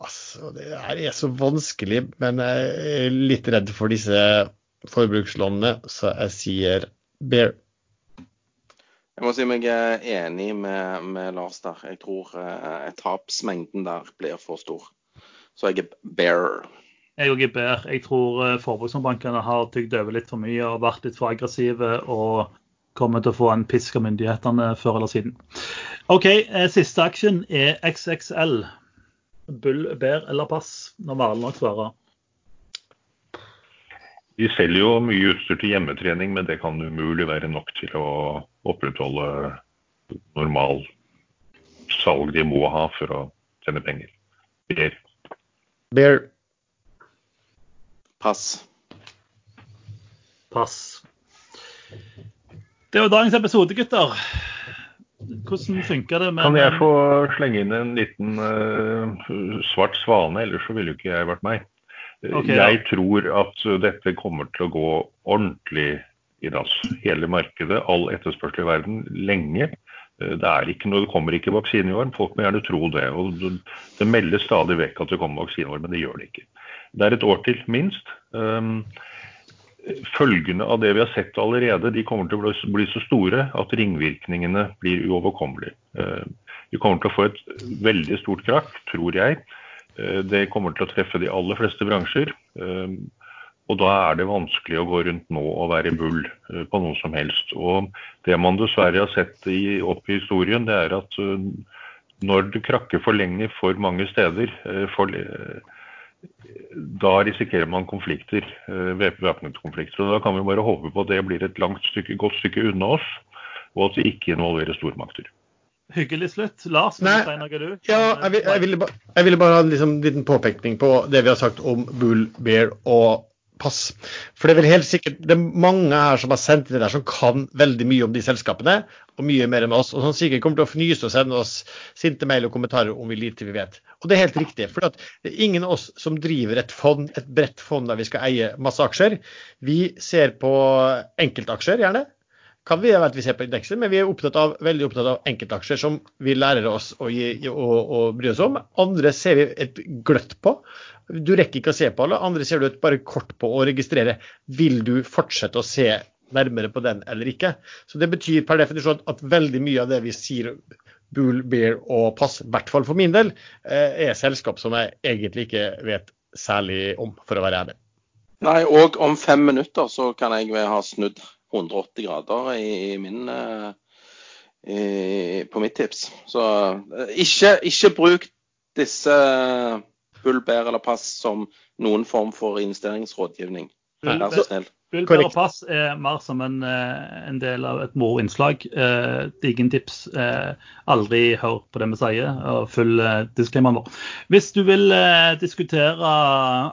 Altså, det her er så vanskelig, men jeg er litt redd for disse forbrukslånene, så jeg sier bear. Jeg må si meg eh, enig med, med Lars der. Jeg tror eh, tapsmengden der blir for stor. Så jeg er bear. Jeg òg er bear. Jeg tror forbruksbankene forbrukslånbankene har tygd over litt for mye og vært litt for aggressive og kommer til å få en pisk av myndighetene før eller siden. OK, eh, siste aksjen er XXL. Bull, bær eller pass? Når Valen nok svarer. De selger jo mye utstyr til hjemmetrening, men det kan umulig være nok til å opprettholde normal salg de må ha for å tjene penger. Bear. Bear. Pass. Pass. Det var dagens episode, gutter. Hvordan funka det med Kan jeg få slenge inn en liten uh, svart svane, ellers så ville jo ikke jeg vært meg. Okay, jeg jeg tror at dette kommer til å gå ordentlig i dass. Hele markedet, all etterspørsel i verden, lenge. Eh, Det, er ikke noe, det kommer ikke vaksine i år. Folk må gjerne tro det. og det meldes stadig vekk at det kommer vaksine i år, men det gjør det ikke. Det er et år til, minst. Um, følgene av det vi har sett allerede, de kommer til å bli, så store at ringvirkningene blir uoverkommelige. Eh, Vi kommer til å få et veldig stort krakk, tror jeg. Eh, Det kommer til å treffe de aller fleste bransjer. Eh, Og da er det vanskelig å gå rundt nå og være bull på noe som helst. Og det man dessverre har sett i, opp i historien, det er at når det krakker for lenge for mange steder, for, da risikerer man konflikter, eh, væp- væpnede konflikter. Og da kan vi bare håpe på at det blir et langt stykke, godt stykke unna oss, og at det ikke involverer stormakter. Hyggelig slutt. Lars, Nei. du si noe, du? Ja, jeg, vil, jeg, ville, ba- jeg ville bare ha en liksom, liten påpekning på det vi har sagt om bull, bear og pass. For det er vel helt sikkert det er mange her som har sendt det der som kan veldig mye om de selskapene. og mye mer enn oss. Og som sikkert kommer til å fnyse og sende oss sinte mail og kommentarer om vi lite vi vet. Og det er helt riktig. For det er ingen av oss som driver et fond, et bredt fond der vi skal eie masse aksjer. Vi ser på enkeltaksjer, gjerne. Kan vi vi ser på indekser, men vi er opptatt av, veldig opptatt av enkeltaksjer som vi lærer oss å, gi, å, å bry oss om. Andre ser vi et gløtt på. Du rekker ikke å se på alle. Andre ser du et bare kort på å registrere. Vil du fortsette å se nærmere på den eller ikke. Så Det betyr per definisjon at veldig mye av det vi sier Bull, Bear og Pass, i hvert fall for min del, eh, er selskap som jeg egentlig ikke vet særlig om, for å være ærlig. Nei, og om fem minutter så kan jeg ha snudd 180 grader i, min eh, i, på mitt tips. Så eh, ikke, ikke bruk disse Bull, Bear eller Pass som noen form for investeringsrådgivning. Vær så snill. Bull, Bear og pass er mer som en, eh, en del av et moroinnslag. Eh, Diggen-tips. Eh, aldri hør på det vi sier, og følg eh, disclaimer vår. Hvis du vil eh, diskutere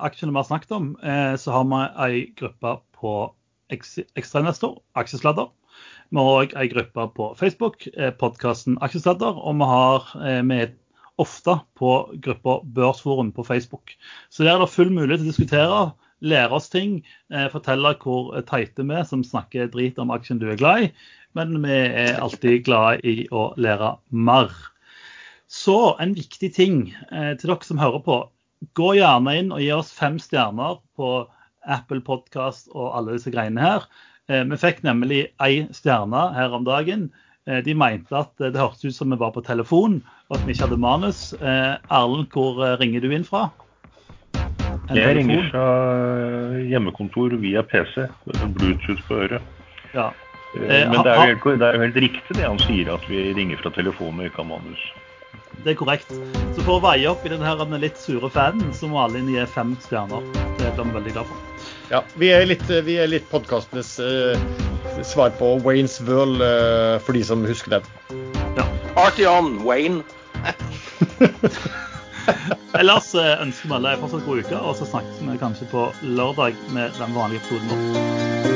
aksjene vi har snakket om, eh, så har vi ei gruppe på Ekstrainvestor, Aksjesladder. Vi har òg ei gruppe på Facebook, eh, podkasten Aksjesladder. Og vi har eh, med ofte på gruppa Børsforum på Facebook. Så der er det full mulighet til å diskutere lære oss ting, eh, fortelle hvor teite vi er som snakker drit om aksjen du er glad i. Men vi er alltid glade i å lære mer. Så en viktig ting eh, til dere som hører på. Gå gjerne inn og gi oss fem stjerner på Apple Podcast og alle disse greiene her. Eh, vi fikk nemlig ei stjerne her om dagen. Eh, de mente at det hørtes ut som vi var på telefon, og at vi ikke hadde manus. Eh, Erlend, hvor ringer du inn fra? Jeg ringer fra hjemmekontor via PC. Bluetooth på øret. Ja. Men det er, helt, det er, jo helt, riktig det han sier, at vi ringer fra telefonen og ikke har manus. Det er korrekt. Så for å veie opp i denne litt sure fanen, så må alle inn gi fem stjerner. Det blir vi veldig glad for. Ja, vi er litt, vi litt podkastenes uh, svar på Waynes World, uh, for de som husker den. Ja. Party on, Wayne. <laughs> Ellers eh, ønsker vi alle en fortsatt god uke, og så snakkes vi kanskje på lørdag med den vanlige episoden vår.